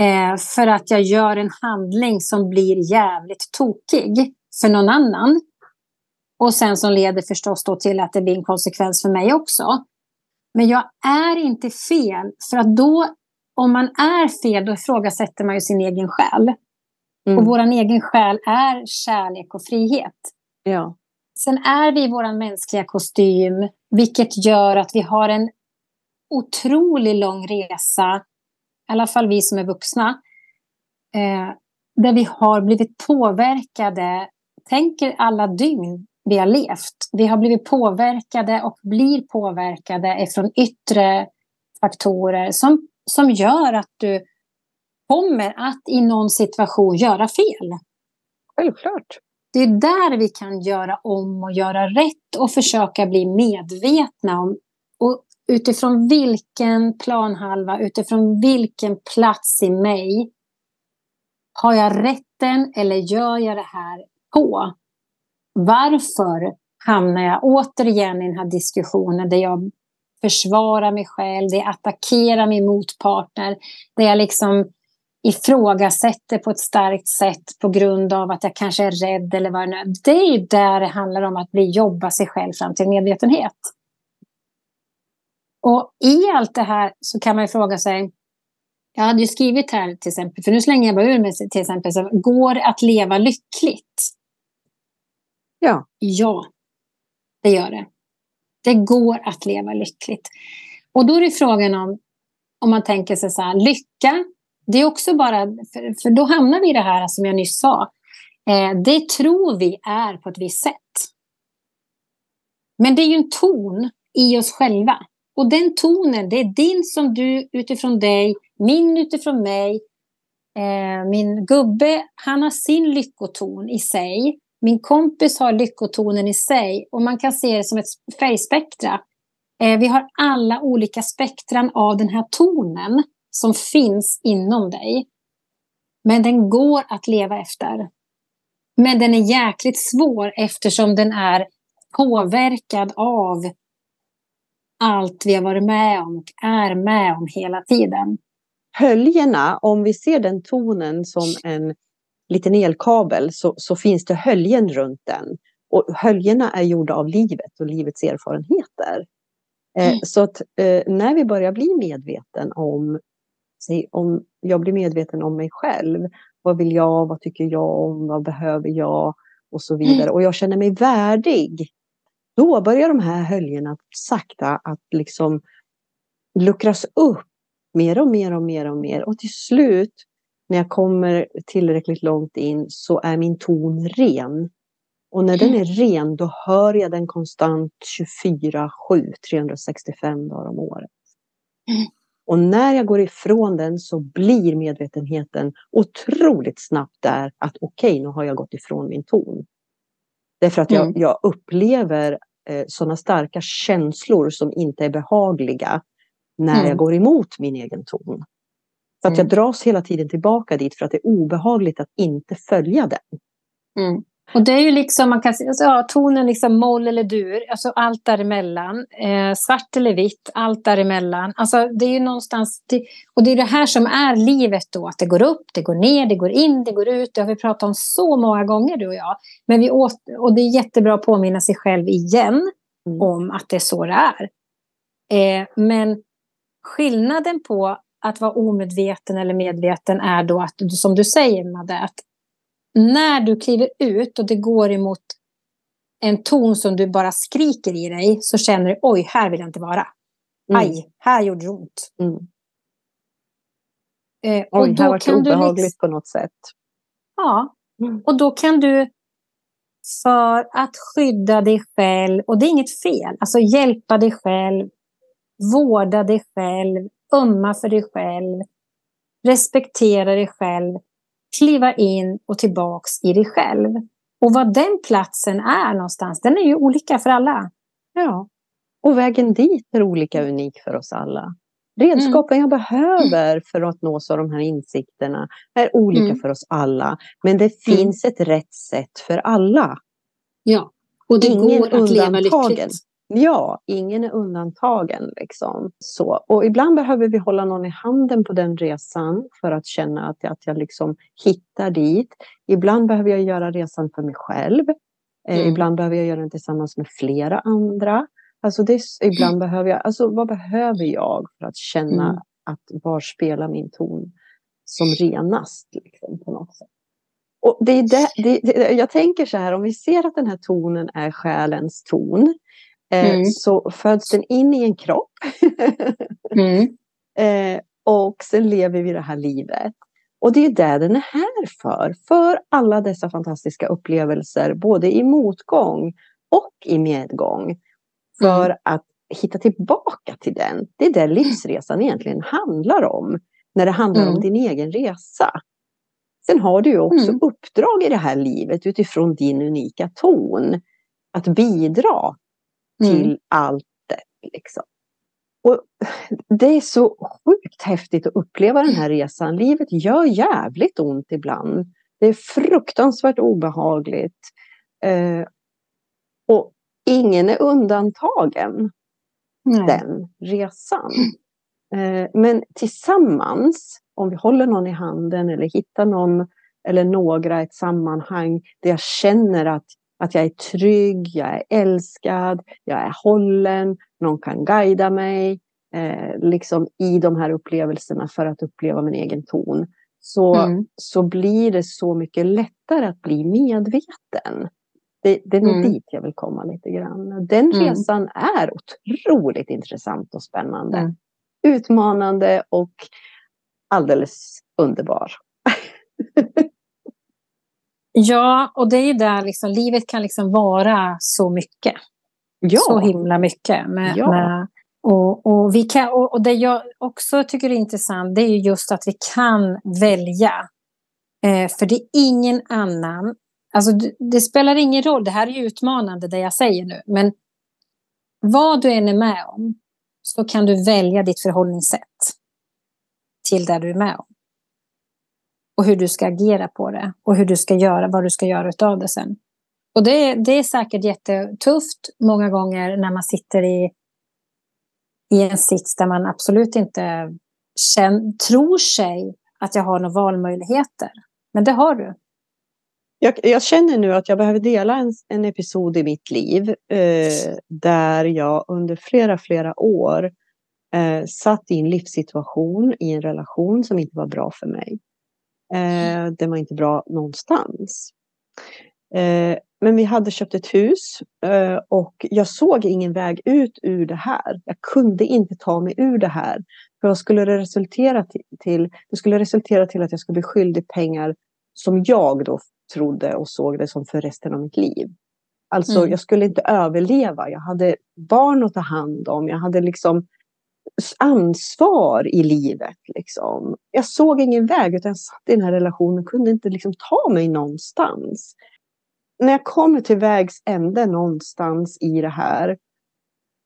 Eh, för att jag gör en handling som blir jävligt tokig för någon annan. Och sen som leder förstås då till att det blir en konsekvens för mig också. Men jag är inte fel, för att då, om man är fel, då ifrågasätter man ju sin egen själ. Mm. Och vår egen själ är kärlek och frihet. Ja. Sen är vi i vår mänskliga kostym, vilket gör att vi har en otroligt lång resa, i alla fall vi som är vuxna, eh, där vi har blivit påverkade, tänk er alla dygn vi har levt. Vi har blivit påverkade och blir påverkade från yttre faktorer som, som gör att du kommer att i någon situation göra fel. Självklart. Det är där vi kan göra om och göra rätt och försöka bli medvetna om utifrån vilken planhalva, utifrån vilken plats i mig har jag rätten eller gör jag det här på? Varför hamnar jag återigen i den här diskussionen där jag försvarar mig själv, där jag attackerar min motpartner, där jag liksom ifrågasätter på ett starkt sätt på grund av att jag kanske är rädd eller vad det nu är. Det är ju där det handlar om att bli jobba sig själv fram till medvetenhet. Och i allt det här så kan man ju fråga sig, jag hade ju skrivit här till exempel, för nu slänger jag bara ur mig till exempel, så, går det att leva lyckligt? Ja. Ja, det gör det. Det går att leva lyckligt. Och då är det frågan om, om man tänker sig så här, lycka, det är också bara, för, för då hamnar vi i det här som jag nyss sa, eh, det tror vi är på ett visst sätt. Men det är ju en ton i oss själva. Och den tonen, det är din som du utifrån dig, min utifrån mig. Eh, min gubbe, han har sin lyckoton i sig. Min kompis har lyckotonen i sig. Och man kan se det som ett färgspektra. Eh, vi har alla olika spektran av den här tonen som finns inom dig. Men den går att leva efter. Men den är jäkligt svår eftersom den är påverkad av allt vi har varit med om och är med om hela tiden. Höljerna, om vi ser den tonen som en liten elkabel så, så finns det höljen runt den. Och höljerna är gjorda av livet och livets erfarenheter. Eh, mm. Så att eh, när vi börjar bli medveten om, säg, om jag blir medveten om mig själv. Vad vill jag? Vad tycker jag om? Vad behöver jag? Och så vidare. Mm. Och jag känner mig värdig då börjar de här höljerna sakta att liksom luckras upp mer och mer och mer och mer. Och till slut, när jag kommer tillräckligt långt in, så är min ton ren. Och när den är ren, då hör jag den konstant 24-7, 365 dagar om året. Och när jag går ifrån den så blir medvetenheten otroligt snabbt där att okej, okay, nu har jag gått ifrån min ton. Därför att jag, mm. jag upplever eh, sådana starka känslor som inte är behagliga när mm. jag går emot min egen ton. Så att jag mm. dras hela tiden tillbaka dit för att det är obehagligt att inte följa den. Och det är ju liksom, man kan säga, alltså, ja, tonen liksom moll eller dur, alltså allt däremellan. Eh, svart eller vitt, allt däremellan. Alltså det är ju någonstans, det, och det är det här som är livet då, att det går upp, det går ner, det går in, det går ut. Det har vi pratat om så många gånger du och jag. Men vi åt, och det är jättebra att påminna sig själv igen mm. om att det är så det är. Eh, men skillnaden på att vara omedveten eller medveten är då att, som du säger Madde, att när du kliver ut och det går emot en ton som du bara skriker i dig så känner du oj, här vill jag inte vara. Mm. Aj, här gjorde det ont. Mm. Eh, och oj, då här var det obehagligt liksom... på något sätt. Ja, mm. och då kan du för att skydda dig själv, och det är inget fel, alltså hjälpa dig själv, vårda dig själv, ömma för dig själv, respektera dig själv, kliva in och tillbaks i dig själv. Och vad den platsen är någonstans, den är ju olika för alla. Ja, och vägen dit är olika unik för oss alla. Redskapen mm. jag behöver för att nås av de här insikterna är olika mm. för oss alla. Men det mm. finns mm. ett rätt sätt för alla. Ja, och det Ingen går att leva lyckligt. Ja, ingen är undantagen. Liksom. Så, och ibland behöver vi hålla någon i handen på den resan för att känna att, att jag liksom hittar dit. Ibland behöver jag göra resan för mig själv. Eh, mm. Ibland behöver jag göra den tillsammans med flera andra. Alltså det, ibland behöver jag, alltså vad behöver jag för att känna mm. att var spelar min ton som renast liksom, på något sätt. Och det är det, det, jag tänker så här, om vi ser att den här tonen är själens ton, mm. så föds den in i en kropp. mm. eh, och sen lever vi det här livet. Och det är det den är här för. För alla dessa fantastiska upplevelser, både i motgång och i medgång. För mm. att hitta tillbaka till den. Det är det livsresan egentligen handlar om. När det handlar mm. om din egen resa. Sen har du ju också mm. uppdrag i det här livet utifrån din unika ton. Att bidra till mm. allt det. Liksom. Och det är så sjukt häftigt att uppleva den här resan. Livet gör jävligt ont ibland. Det är fruktansvärt obehagligt. Eh, och ingen är undantagen Nej. den resan. Eh, men tillsammans, om vi håller någon i handen eller hittar någon eller några ett sammanhang där jag känner att, att jag är trygg, jag är älskad, jag är hållen, någon kan guida mig eh, liksom i de här upplevelserna för att uppleva min egen ton. Så, mm. så blir det så mycket lättare att bli medveten. Det, det är nog mm. dit jag vill komma lite grann. Den mm. resan är otroligt intressant och spännande. Mm. Utmanande och alldeles underbar. ja, och det är ju där liksom, livet kan liksom vara så mycket. Ja. Så himla mycket. Med, ja. med och, och, vi kan, och, och, det jag också tycker är intressant det är just att vi kan välja. Eh, för det är ingen annan. Alltså, det spelar ingen roll, det här är utmanande det jag säger nu. Men vad du än är med om så kan du välja ditt förhållningssätt till det du är med om. Och hur du ska agera på det och hur du ska göra, vad du ska göra av det sen. Och det, det är säkert jättetufft många gånger när man sitter i, i en sits där man absolut inte känner, tror sig att jag har några valmöjligheter. Men det har du. Jag, jag, känner nu att jag behöver dela en, en episod i mitt liv eh, där jag under flera, flera år eh, satt i en livssituation, i en relation som inte var bra för mig. Eh, den var inte bra någonstans. Eh, men vi hade köpt ett hus eh, och jag såg ingen väg ut ur det här. Jag kunde inte ta mig ur det här. För vad skulle det resultera till? Det skulle resultera till att jag skulle bli skyldig pengar som jag då trodde och såg det som för resten av mitt liv. Alltså mm. jag skulle inte överleva. Jag hade barn att ta hand om. Jag hade liksom ansvar i livet. Liksom. Jag såg ingen väg utan jag satt i den här relationen och kunde inte liksom ta mig någonstans. När jag kommer till vägs ände någonstans i det här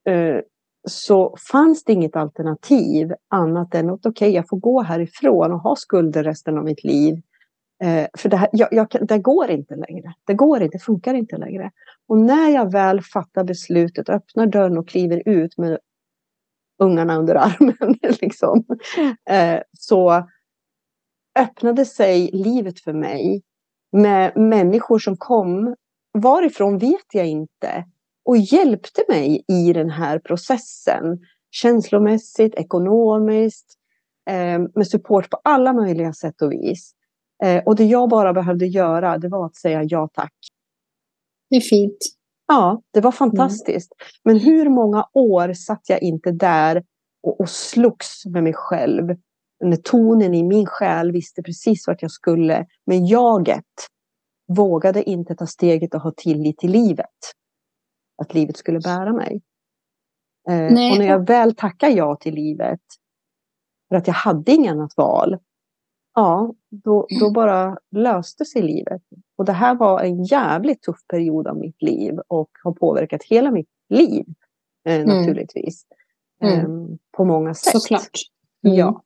eh, så fanns det inget alternativ annat än att okej, okay, jag får gå härifrån och ha skulder resten av mitt liv. Eh, för det, här, jag, jag, det går inte längre. Det går inte, det funkar inte längre. Och när jag väl fattar beslutet, öppnar dörren och kliver ut med ungarna under armen, liksom, eh, så öppnade sig livet för mig med människor som kom, varifrån vet jag inte, och hjälpte mig i den här processen. Känslomässigt, ekonomiskt, eh, med support på alla möjliga sätt och vis. Eh, och det jag bara behövde göra, det var att säga ja tack. Det är fint. Ja, det var fantastiskt. Mm. Men hur många år satt jag inte där och, och slogs med mig själv. När tonen i min själ visste precis vart jag skulle. Men jaget vågade inte ta steget och ha tillit till livet. Att livet skulle bära mig. Eh, och när jag väl tackar ja till livet, för att jag hade inget annat val, ja, då, då bara löste sig livet. Och det här var en jävligt tuff period av mitt liv och har påverkat hela mitt liv eh, mm. naturligtvis. Mm. Eh, på många sätt. Såklart. Mm. Ja.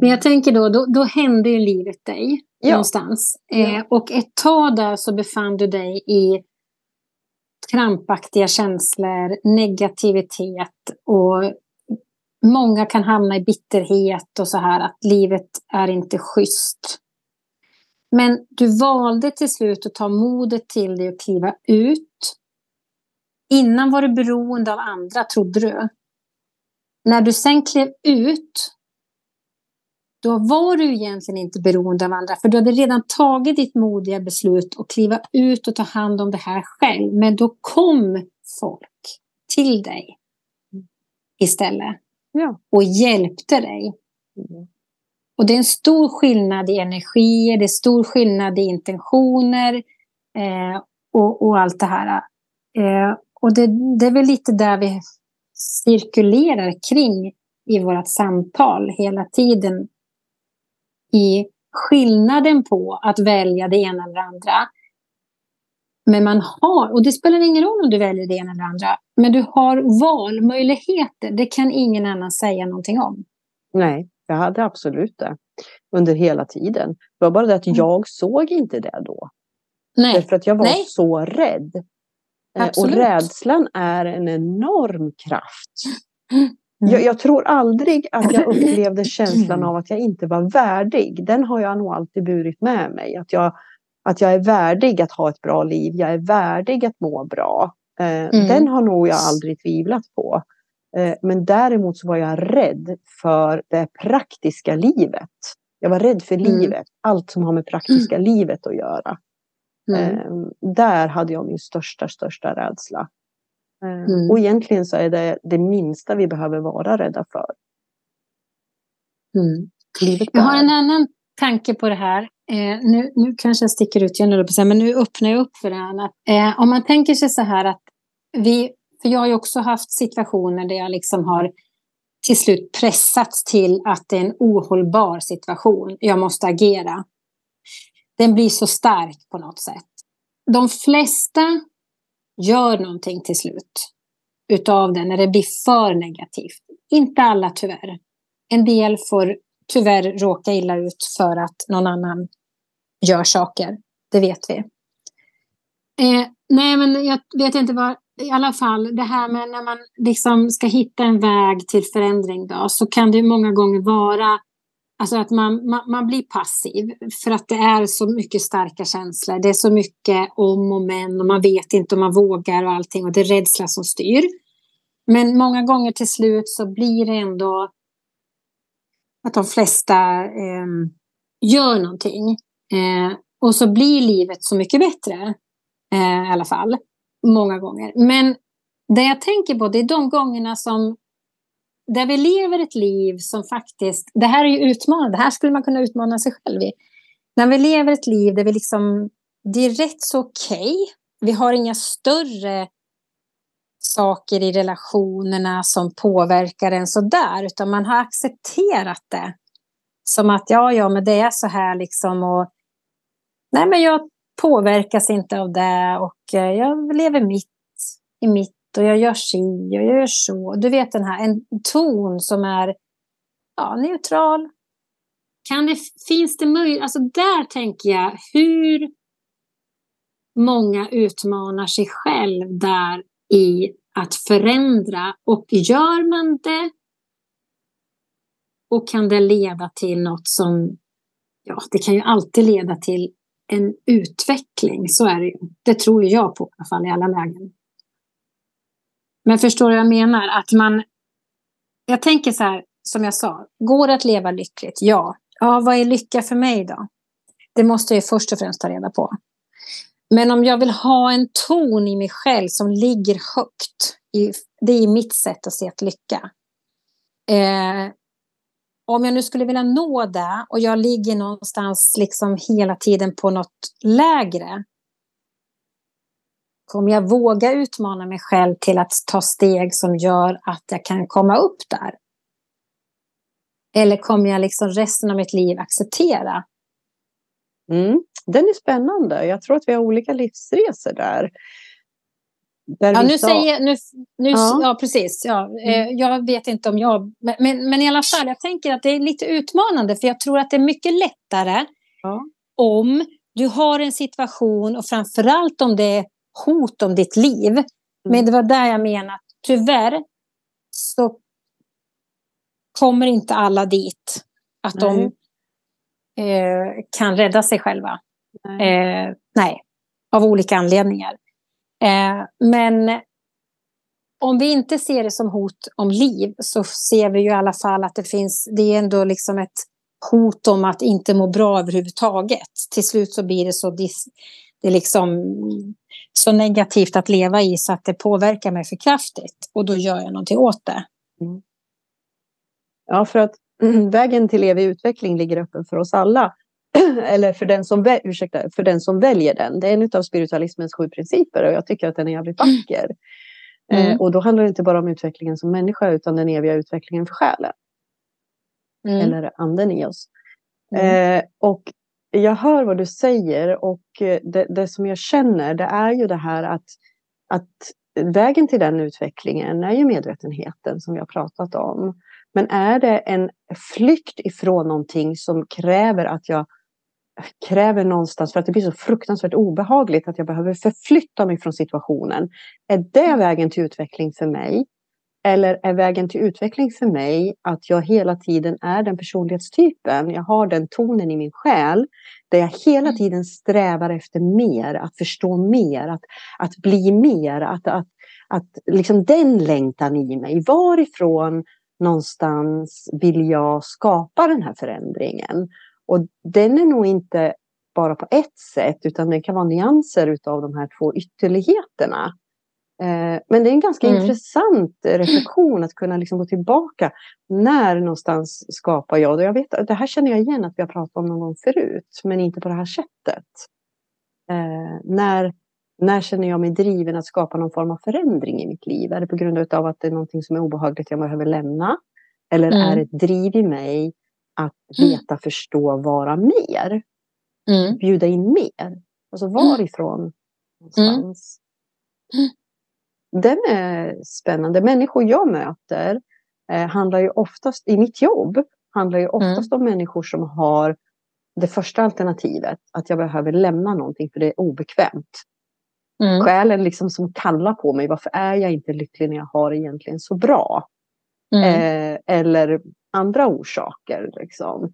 Men jag tänker då, då, då hände ju livet dig ja. någonstans. Eh, och ett tag där så befann du dig i krampaktiga känslor, negativitet och många kan hamna i bitterhet och så här att livet är inte schysst. Men du valde till slut att ta modet till dig och kliva ut. Innan var du beroende av andra, trodde du. När du sen klev ut, då var du egentligen inte beroende av andra. För du hade redan tagit ditt modiga beslut att kliva ut och ta hand om det här själv. Men då kom folk till dig istället. Ja. Och hjälpte dig. Mm. Och det är en stor skillnad i energier, det är stor skillnad i intentioner eh, och, och, allt det här. Eh, och det, det, är väl lite där vi cirkulerar kring i vårt samtal hela tiden. I skillnaden på att välja det ena eller andra. Men man har, och det spelar ingen roll om du väljer det ena eller andra, men du har valmöjligheter. Det kan ingen annan säga någonting om. Nej, jag hade absolut det under hela tiden. Det var bara det att mm. jag såg inte det då. Nej. Därför att jag var Nej. så rädd. Absolut. Och rädslan är en enorm kraft. Mm. Jag, jag, tror aldrig att jag upplevde känslan av att jag inte var värdig. Den har jag nog alltid burit med mig. Att jag, att jag är värdig att ha ett bra liv. Jag är värdig att må bra. Eh, mm. Den har nog jag aldrig tvivlat på. Eh, men däremot så var jag rädd för det praktiska livet. Jag var rädd för mm. livet. Allt som har med praktiska mm. livet att göra. Mm. Ehm, där hade jag min största, största rädsla. Ehm, mm. Och egentligen så är det det minsta vi behöver vara rädda för. Mm. jag har en annan tanke på det här. Eh, nu, nu kanske jag sticker ut igen, men nu öppnar jag upp för det här. Att, eh, om man tänker sig så här att vi, för jag har ju också haft situationer där jag liksom har till slut pressats till att det är en ohållbar situation. Jag måste agera. Den blir så stark på något sätt. De flesta gör någonting till slut utav det när det blir för negativt. Inte alla tyvärr. En del får tyvärr råka illa ut för att någon annan gör saker. Det vet vi. Eh, nej, men jag vet inte vad... I alla fall, det här med när man liksom ska hitta en väg till förändring då, så kan det många gånger vara alltså att man, man, man, blir passiv för att det är så mycket starka känslor. Det är så mycket om och men och man vet inte om man vågar och allting och det är rädsla som styr. Men många gånger till slut så blir det ändå att de flesta eh, gör någonting. Eh, och så blir livet så mycket bättre. Eh, I alla fall. Många gånger. Men det jag tänker på det är de gångerna som där vi lever ett liv som faktiskt, det här är ju utmanande, det här skulle man kunna utmana sig själv i. När vi lever ett liv där vi liksom, det är rätt så okej, okay. vi har inga större saker i relationerna som påverkar en sådär, utan man har accepterat det. Som att ja, ja, men det är så här liksom och nej, men jag påverkas inte av det och eh, jag lever mitt i mitt och jag gör si och jag gör så. Du vet den här, en ton som är ja, neutral. Kan det, finns det möjlighet, alltså där tänker jag hur många utmanar sig själv där i att förändra och gör man det och kan det leda till något som, ja, det kan ju alltid leda till en utveckling, så är det ju. Det tror jag på i alla fall i alla lägen. Men förstår du vad jag menar? Att man... Jag tänker så här, som jag sa, går det att leva lyckligt? Ja. Ja, vad är lycka för mig då? Det måste jag först och främst ta reda på. Men om jag vill ha en ton i mig själv som ligger högt, i, det är mitt sätt att se att lycka. Eh, om jag nu skulle vilja nå det och jag ligger någonstans liksom hela tiden på något lägre, Kommer jag våga utmana mig själv till att ta steg som gör att jag kan komma upp där? Eller kommer jag liksom resten av mitt liv acceptera? Mm. Den är spännande. Jag tror att vi har olika livsresor där ja, nu sa... säger nu, nu ja. ja. precis. Ja, eh, mm. Jag vet inte om jag... Men, men i alla fall, jag tänker att det är lite utmanande. För jag tror att det är mycket lättare ja. om du har en situation och framförallt om det är hot om ditt liv. Mm. Men det var där jag att tyvärr så kommer inte alla dit. Att de eh, kan rädda sig själva. Nej, eh, nej av olika anledningar. Eh, men om vi inte ser det som hot om liv så ser vi ju i alla fall att det finns, det är ändå liksom ett hot om att inte må bra överhuvudtaget. Till slut så blir det så, det är liksom så negativt att leva i så att det påverkar mig för kraftigt och då gör jag någonting åt det. Mm. Ja, för att vägen till evig utveckling ligger öppen för oss alla. Eller för den, som, ursäkta, för den som väljer den. Det är en av spiritualismens sju principer och jag tycker att den är jävligt vacker. Mm. Eh, och då handlar det inte bara om utvecklingen som människa utan den eviga utvecklingen för själen. Mm. Eller anden i oss. Mm. Eh, och jag hör vad du säger och eh, det, det, som jag känner det är ju det här att, att vägen till den utvecklingen är ju medvetenheten som vi har pratat om. Men är det en flykt ifrån någonting som kräver att jag kräver någonstans för att det blir så fruktansvärt obehagligt att jag behöver förflytta mig från situationen. Är det mm. vägen till utveckling för mig? Eller är vägen till utveckling för mig att jag hela tiden är den personlighetstypen? Jag har den tonen i min själ där jag hela mm. tiden strävar efter mer, att förstå mer, att, att bli mer, att, att, att liksom den längtan i mig. Varifrån någonstans vill jag skapa den här förändringen? Och den är nog inte bara på ett sätt utan det kan vara nyanser av de här två ytterligheterna. Eh, men det är en ganska mm. intressant reflektion att kunna liksom gå tillbaka. När någonstans skapar jag det? Jag vet, det här känner jag igen att vi har pratat om någon gång förut, men inte på det här sättet. Eh, när, när känner jag mig driven att skapa någon form av förändring i mitt liv? Är det på grund av att det är någonting som är obehagligt jag behöver lämna? Eller mm. är det ett driv i mig att mm. veta, förstå, vara mer. Mm. Bjuda in mer. Alltså mm. varifrån någonstans. Mm. Den är spännande. Människor jag möter eh, handlar ju oftast, i mitt jobb, handlar ju oftast mm. om människor som har det första alternativet, att jag behöver lämna någonting för det är obekvämt. Mm. Själen liksom som kallar på mig, varför är jag inte lycklig när jag har egentligen så bra? Mm. Eh, eller andra orsaker. Liksom.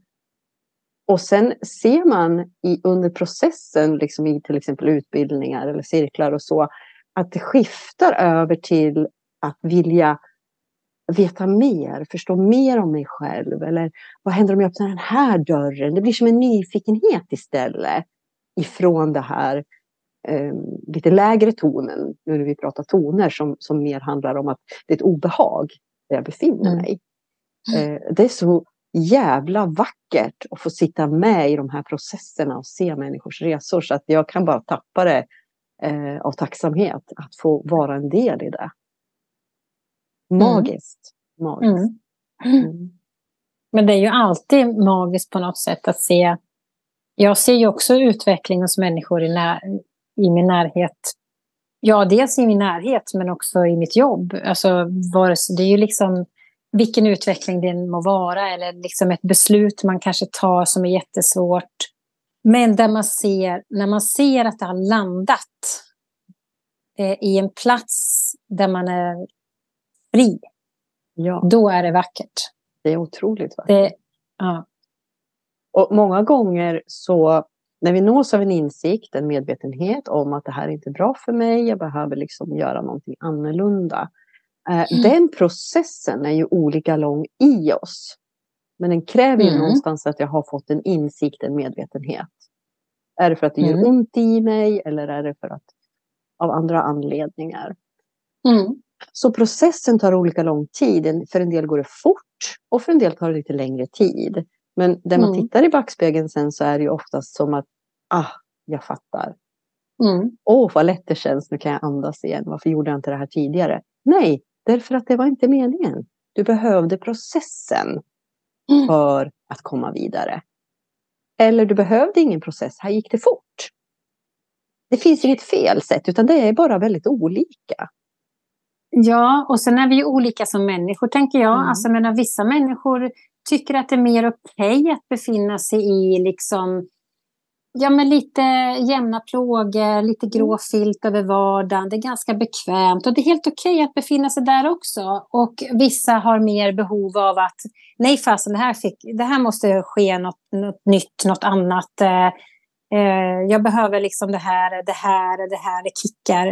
Och sen ser man i, under processen, liksom i till exempel utbildningar eller cirklar och så, att det skiftar över till att vilja veta mer, förstå mer om mig själv. Eller vad händer om jag öppnar den här dörren? Det blir som en nyfikenhet istället ifrån det här eh, lite lägre tonen, nu när vi pratar toner som, som mer handlar om att det är ett obehag där jag befinner mm. mig. Eh, det är så jävla vackert att få sitta med i de här processerna och se människors resor så att jag kan bara tappa det eh, av tacksamhet att få vara en del i det. Magiskt. Mm. Magiskt. Mm. Mm. Men det är ju alltid magiskt på något sätt att se. Jag ser ju också utveckling hos människor i, när, i min närhet. Ja, dels i min närhet men också i mitt jobb. Alltså, det är ju liksom vilken utveckling det må vara eller liksom ett beslut man kanske tar som är jättesvårt. Men där man ser, när man ser att det har landat eh, i en plats där man är fri, ja. då är det vackert. Det är otroligt vackert. Det, ja. Och många gånger så när vi nås av en insikt, en medvetenhet om att det här är inte bra för mig, jag behöver liksom göra någonting annorlunda. Eh, mm. Den processen är ju olika lång i oss. Men den kräver ju mm. någonstans att jag har fått en insikt, en medvetenhet. Är det för att det mm. gör ont i mig eller är det för att av andra anledningar? Mm. Så processen tar olika lång tid. För en del går det fort och för en del tar det lite längre tid. Men när man mm. tittar i backspegeln sen så är det ju oftast som att ah, jag fattar. Mm. Åh, oh, vad lätt det känns, nu kan jag andas igen. Varför gjorde jag inte det här tidigare? Nej, Därför att det var inte meningen. Du behövde processen mm. för att komma vidare. Eller du behövde ingen process, här gick det fort. Det finns inget fel sätt, utan det är bara väldigt olika. Ja, och sen är vi olika som människor, tänker jag. Mm. Alltså, menar, vissa människor tycker att det är mer okej okay att befinna sig i liksom ja, men lite jämna plågor, lite grå Mm. filt över vardagen. Det är ganska bekvämt och det är helt okej att befinna sig där också. Och vissa har mer behov av att nej fasen, det här, fick, det här måste ske något, något nytt, något annat. Eh, eh, jag behöver liksom det här, det här, det här, det kickar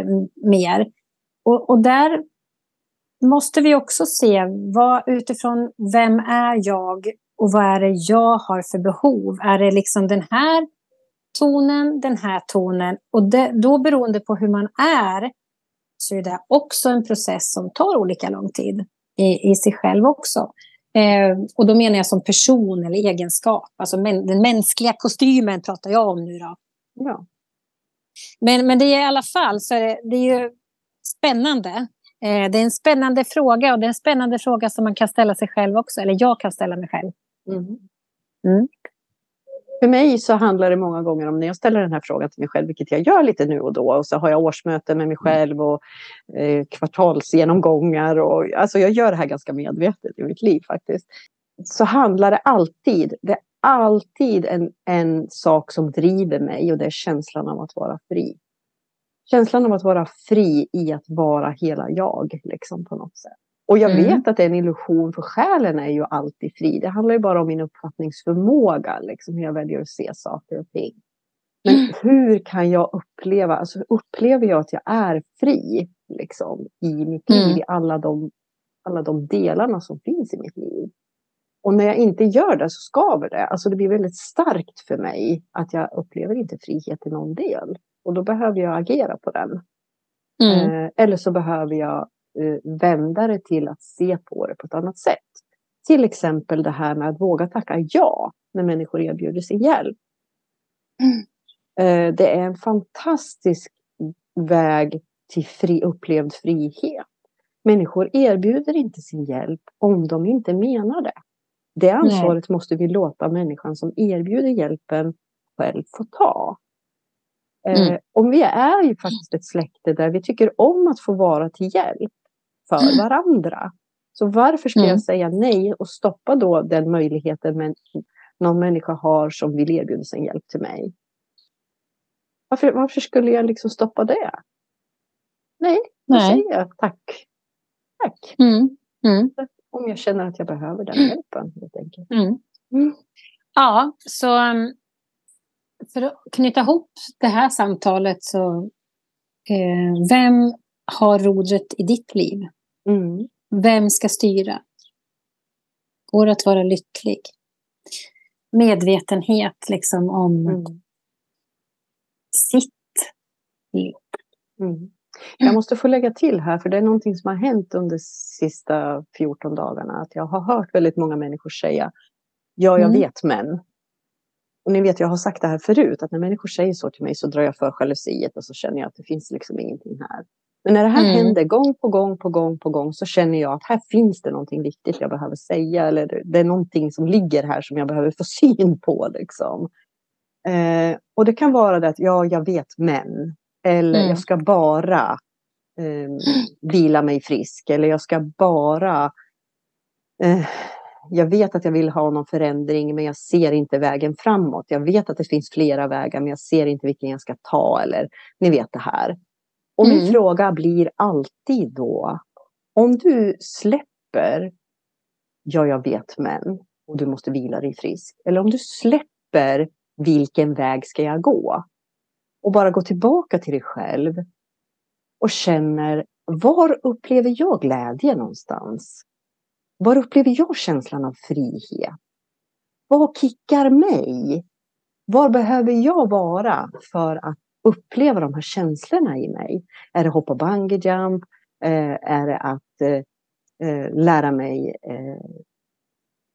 mer. Och, och där måste vi också se vad, utifrån vem är jag och vad är det jag har för behov. Är det liksom den här tonen, den här tonen. Och det, då beroende på hur man är så är det också en process som tar olika lång tid i, i sig själv också. Eh, och då menar jag som person eller egenskap. Alltså men, den mänskliga kostymen pratar jag om nu då. Ja. Men, men det är i alla fall så är det, det är ju spännande. Eh, det är en spännande fråga och det är en spännande fråga som man kan ställa sig själv också. Eller jag kan ställa mig själv. Mm. Mm. För mig så handlar det många gånger om när jag ställer den här frågan till mig själv, vilket jag gör lite nu och då. Och så har jag årsmöten med mig själv och eh, kvartalsgenomgångar. Och, alltså jag gör det här ganska medvetet i mitt liv faktiskt. Så handlar det alltid, det är alltid en, en sak som driver mig och det är känslan av att vara fri. Känslan av att vara fri i att vara hela jag, liksom på något sätt. Och jag Mm. vet att det är en illusion, för själen är ju alltid fri. Det handlar ju bara om min uppfattningsförmåga, liksom hur jag väljer att se saker och ting. Men Mm. hur kan jag uppleva, alltså upplever jag att jag är fri liksom, i mitt liv, Mm. i alla de, alla de delarna som finns i mitt liv? Och när jag inte gör det så skaver det. Alltså det blir väldigt starkt för mig att jag upplever inte frihet i någon del. Och då behöver jag agera på den. Mm. Eh, eller så behöver jag vända det till att se på det på ett annat sätt. Till exempel det här med att våga tacka ja när människor erbjuder sin hjälp. Eh, det är en fantastisk väg till fri, upplevd frihet. Människor erbjuder inte sin hjälp om de inte menar det. Det ansvaret måste vi låta människan som erbjuder hjälpen själv få ta. Eh, Mm. Om vi är ju faktiskt ett släkte där vi tycker om att få vara till hjälp för varandra. Så varför ska Mm. jag säga nej och stoppa då den möjligheten men någon människa har som vill erbjuda sin hjälp till mig? Varför, varför skulle jag liksom stoppa det? Nej, då Nej. säger jag tack. Tack. Mm. Mm. Om jag känner att jag behöver den hjälpen. Helt enkelt. Mm. Mm. Ja, så för att knyta ihop det här samtalet så eh, vem har rodret i ditt liv? Mm. Vem ska styra? Går det att vara lycklig? Medvetenhet liksom om Mm. sitt liv. Mm. Jag måste få lägga till här, för det är någonting som har hänt under de sista 14 dagarna. Att jag har hört väldigt många människor säga, ja, jag Mm. vet men. Och ni vet, jag har sagt det här förut, att när människor säger så till mig så drar jag för jalusiet och så känner jag att det finns liksom ingenting här. Men när det här Mm. händer gång på gång på gång på gång så känner jag att här finns det någonting viktigt jag behöver säga. Eller det- är någonting som ligger här som jag behöver få syn på. Liksom. Eh, och det kan vara det att ja, jag vet men. Eller Mm. jag ska bara eh, vila mig frisk. Eller jag ska bara... Eh, jag vet att jag vill ha någon förändring men jag ser inte vägen framåt. Jag vet att det finns flera vägar men jag ser inte vilken jag ska ta. Eller ni vet det här. Och min Mm. fråga blir alltid då. Om du släpper ja, jag vet men och du måste vila dig frisk. Eller om du släpper vilken väg ska jag gå? Och bara gå tillbaka till dig själv och känner var upplever jag glädje någonstans? Var upplever jag känslan av frihet? Vad kickar mig? Var behöver jag vara för att uppleva de här känslorna i mig? Är det hoppa bungee jump? Eh, är det att eh, eh, lära mig eh,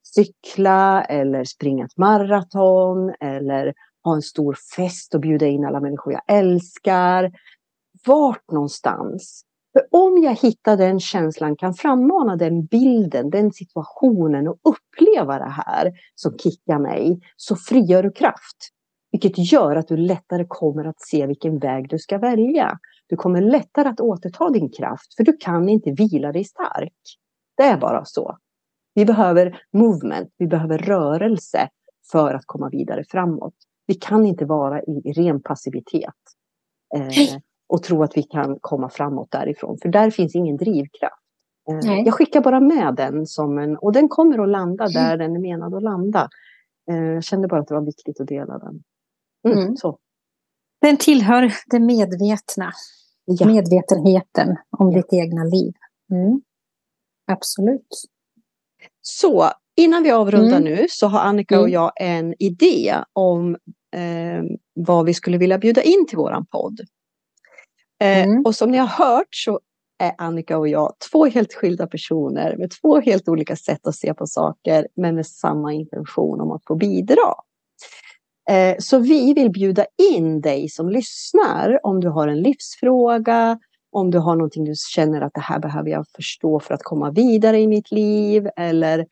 cykla eller springa ett maraton eller ha en stor fest och bjuda in alla människor jag älskar. Vart någonstans? För om jag hittar den känslan, kan frammana den bilden, den situationen och uppleva det här som kickar mig, så frigör du kraft. Vilket gör att du lättare kommer att se vilken väg du ska välja. Du kommer lättare att återta din kraft, för du kan inte vila dig stark. Det är bara så. Vi behöver movement, vi behöver rörelse för att komma vidare framåt. vi kan inte vara i, ren passivitet. Eh, och tro att vi kan komma framåt därifrån. För där finns ingen drivkraft. Eh, jag skickar bara med den som en, och den kommer att landa mm. där den är menad att landa. Eh, jag kände bara att det var viktigt att dela den. Mm, mm. Så. Den tillhör det medvetna. Ja. Medvetenheten om ditt egna liv. Mm. Absolut. Så innan vi avrundar mm. nu så har Annika och mm. jag en idé om eh, vad vi skulle vilja bjuda in till våran podd. Eh. Och som ni har hört så är Annika och jag två helt skilda personer med två helt olika sätt att se på saker men med samma intention om att få bidra. Eh, så vi vill bjuda in dig som lyssnar om du har en livsfråga, om du har någonting du känner att det här behöver jag förstå för att komma vidare i mitt liv eller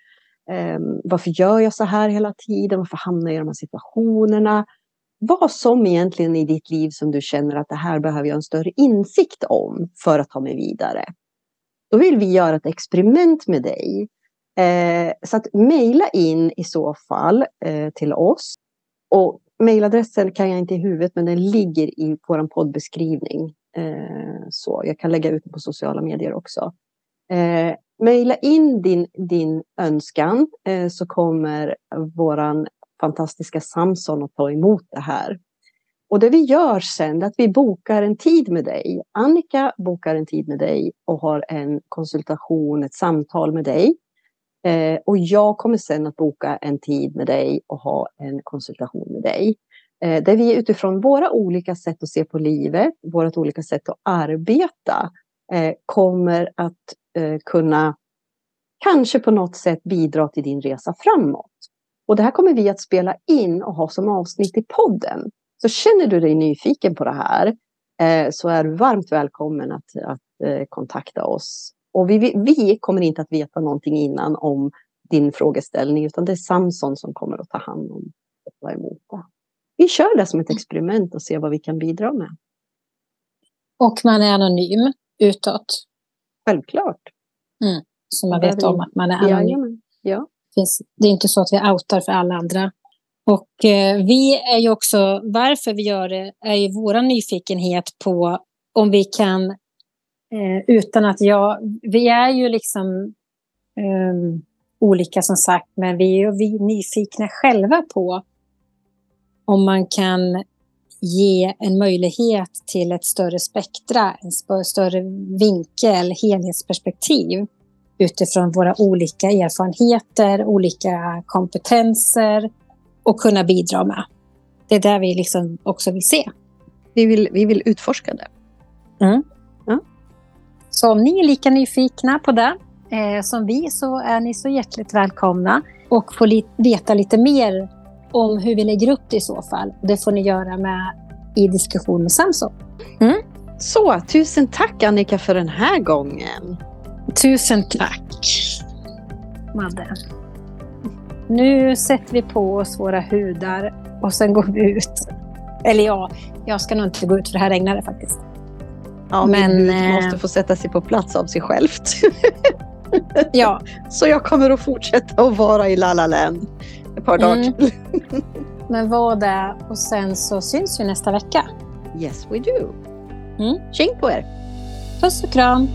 ehm, varför gör jag så här hela tiden? Varför hamnar jag i de här situationerna? Vad som egentligen i ditt liv som du känner att det här behöver jag en större insikt om för att ta mig vidare. Då vill vi göra ett experiment med dig. Eh, så att mejla in i så fall eh, till oss. Och mejladressen kan jag inte i huvudet men den ligger i vår poddbeskrivning. Eh, så jag kan lägga ut den på sociala medier också. Eh, Mejla in din, din önskan eh, så kommer våran fantastiska Samson att ta emot det här. Och det vi gör sen är att vi bokar en tid med dig. Annika bokar en tid med dig och har en konsultation, ett samtal med dig. Eh, och jag kommer sen att boka en tid med dig och ha en konsultation med dig. Eh, där vi utifrån våra olika sätt att se på livet, vårt olika sätt att arbeta, eh, kommer att eh, kunna kanske på något sätt bidra till din resa framåt. Och det här kommer vi att spela in och ha som avsnitt i podden. Så känner du dig nyfiken på det här eh, så är du varmt välkommen att, att eh, kontakta oss. Och vi, vi kommer inte att veta någonting innan om din frågeställning utan det är Samson som kommer att ta hand om och ta emot det. Vi kör det som ett experiment och ser vad vi kan bidra med. Och man är anonym utåt? Självklart. Mm. Så man vet om att man är anonym. Ja finns, det är inte så att vi outar för alla andra. Och eh, vi är ju också, varför vi gör det, är ju vår nyfikenhet på om vi kan, eh, utan att jag, vi är ju liksom eh, olika som sagt, men vi är vi nyfikna själva på om man kan ge en möjlighet till ett större spektra, en större vinkel, helhetsperspektiv utifrån våra olika erfarenheter, olika kompetenser och kunna bidra med. Det är där vi liksom också vill se. Vi vill, vi vill utforska det. Mm. Så om ni är lika nyfikna på det eh, som vi så är ni så hjärtligt välkomna och få li veta lite mer om hur vi lägger upp det i så fall. Det får ni göra med i diskussion med Samson. Mm. Så, tusen tack Annika för den här gången. Tusen tack, Madde. Nu sätter vi på oss våra hudar och sen går vi ut. Eller ja, jag ska nog inte gå ut för det här regnar det faktiskt. Ja, men eh, måste få sätta sig på plats av sig självt. ja. Så jag kommer att fortsätta att vara i La La Land ett par dagar mm. till. men var det och sen så syns vi nästa vecka. Yes we do. Mm. Tjing på er! Puss och kram!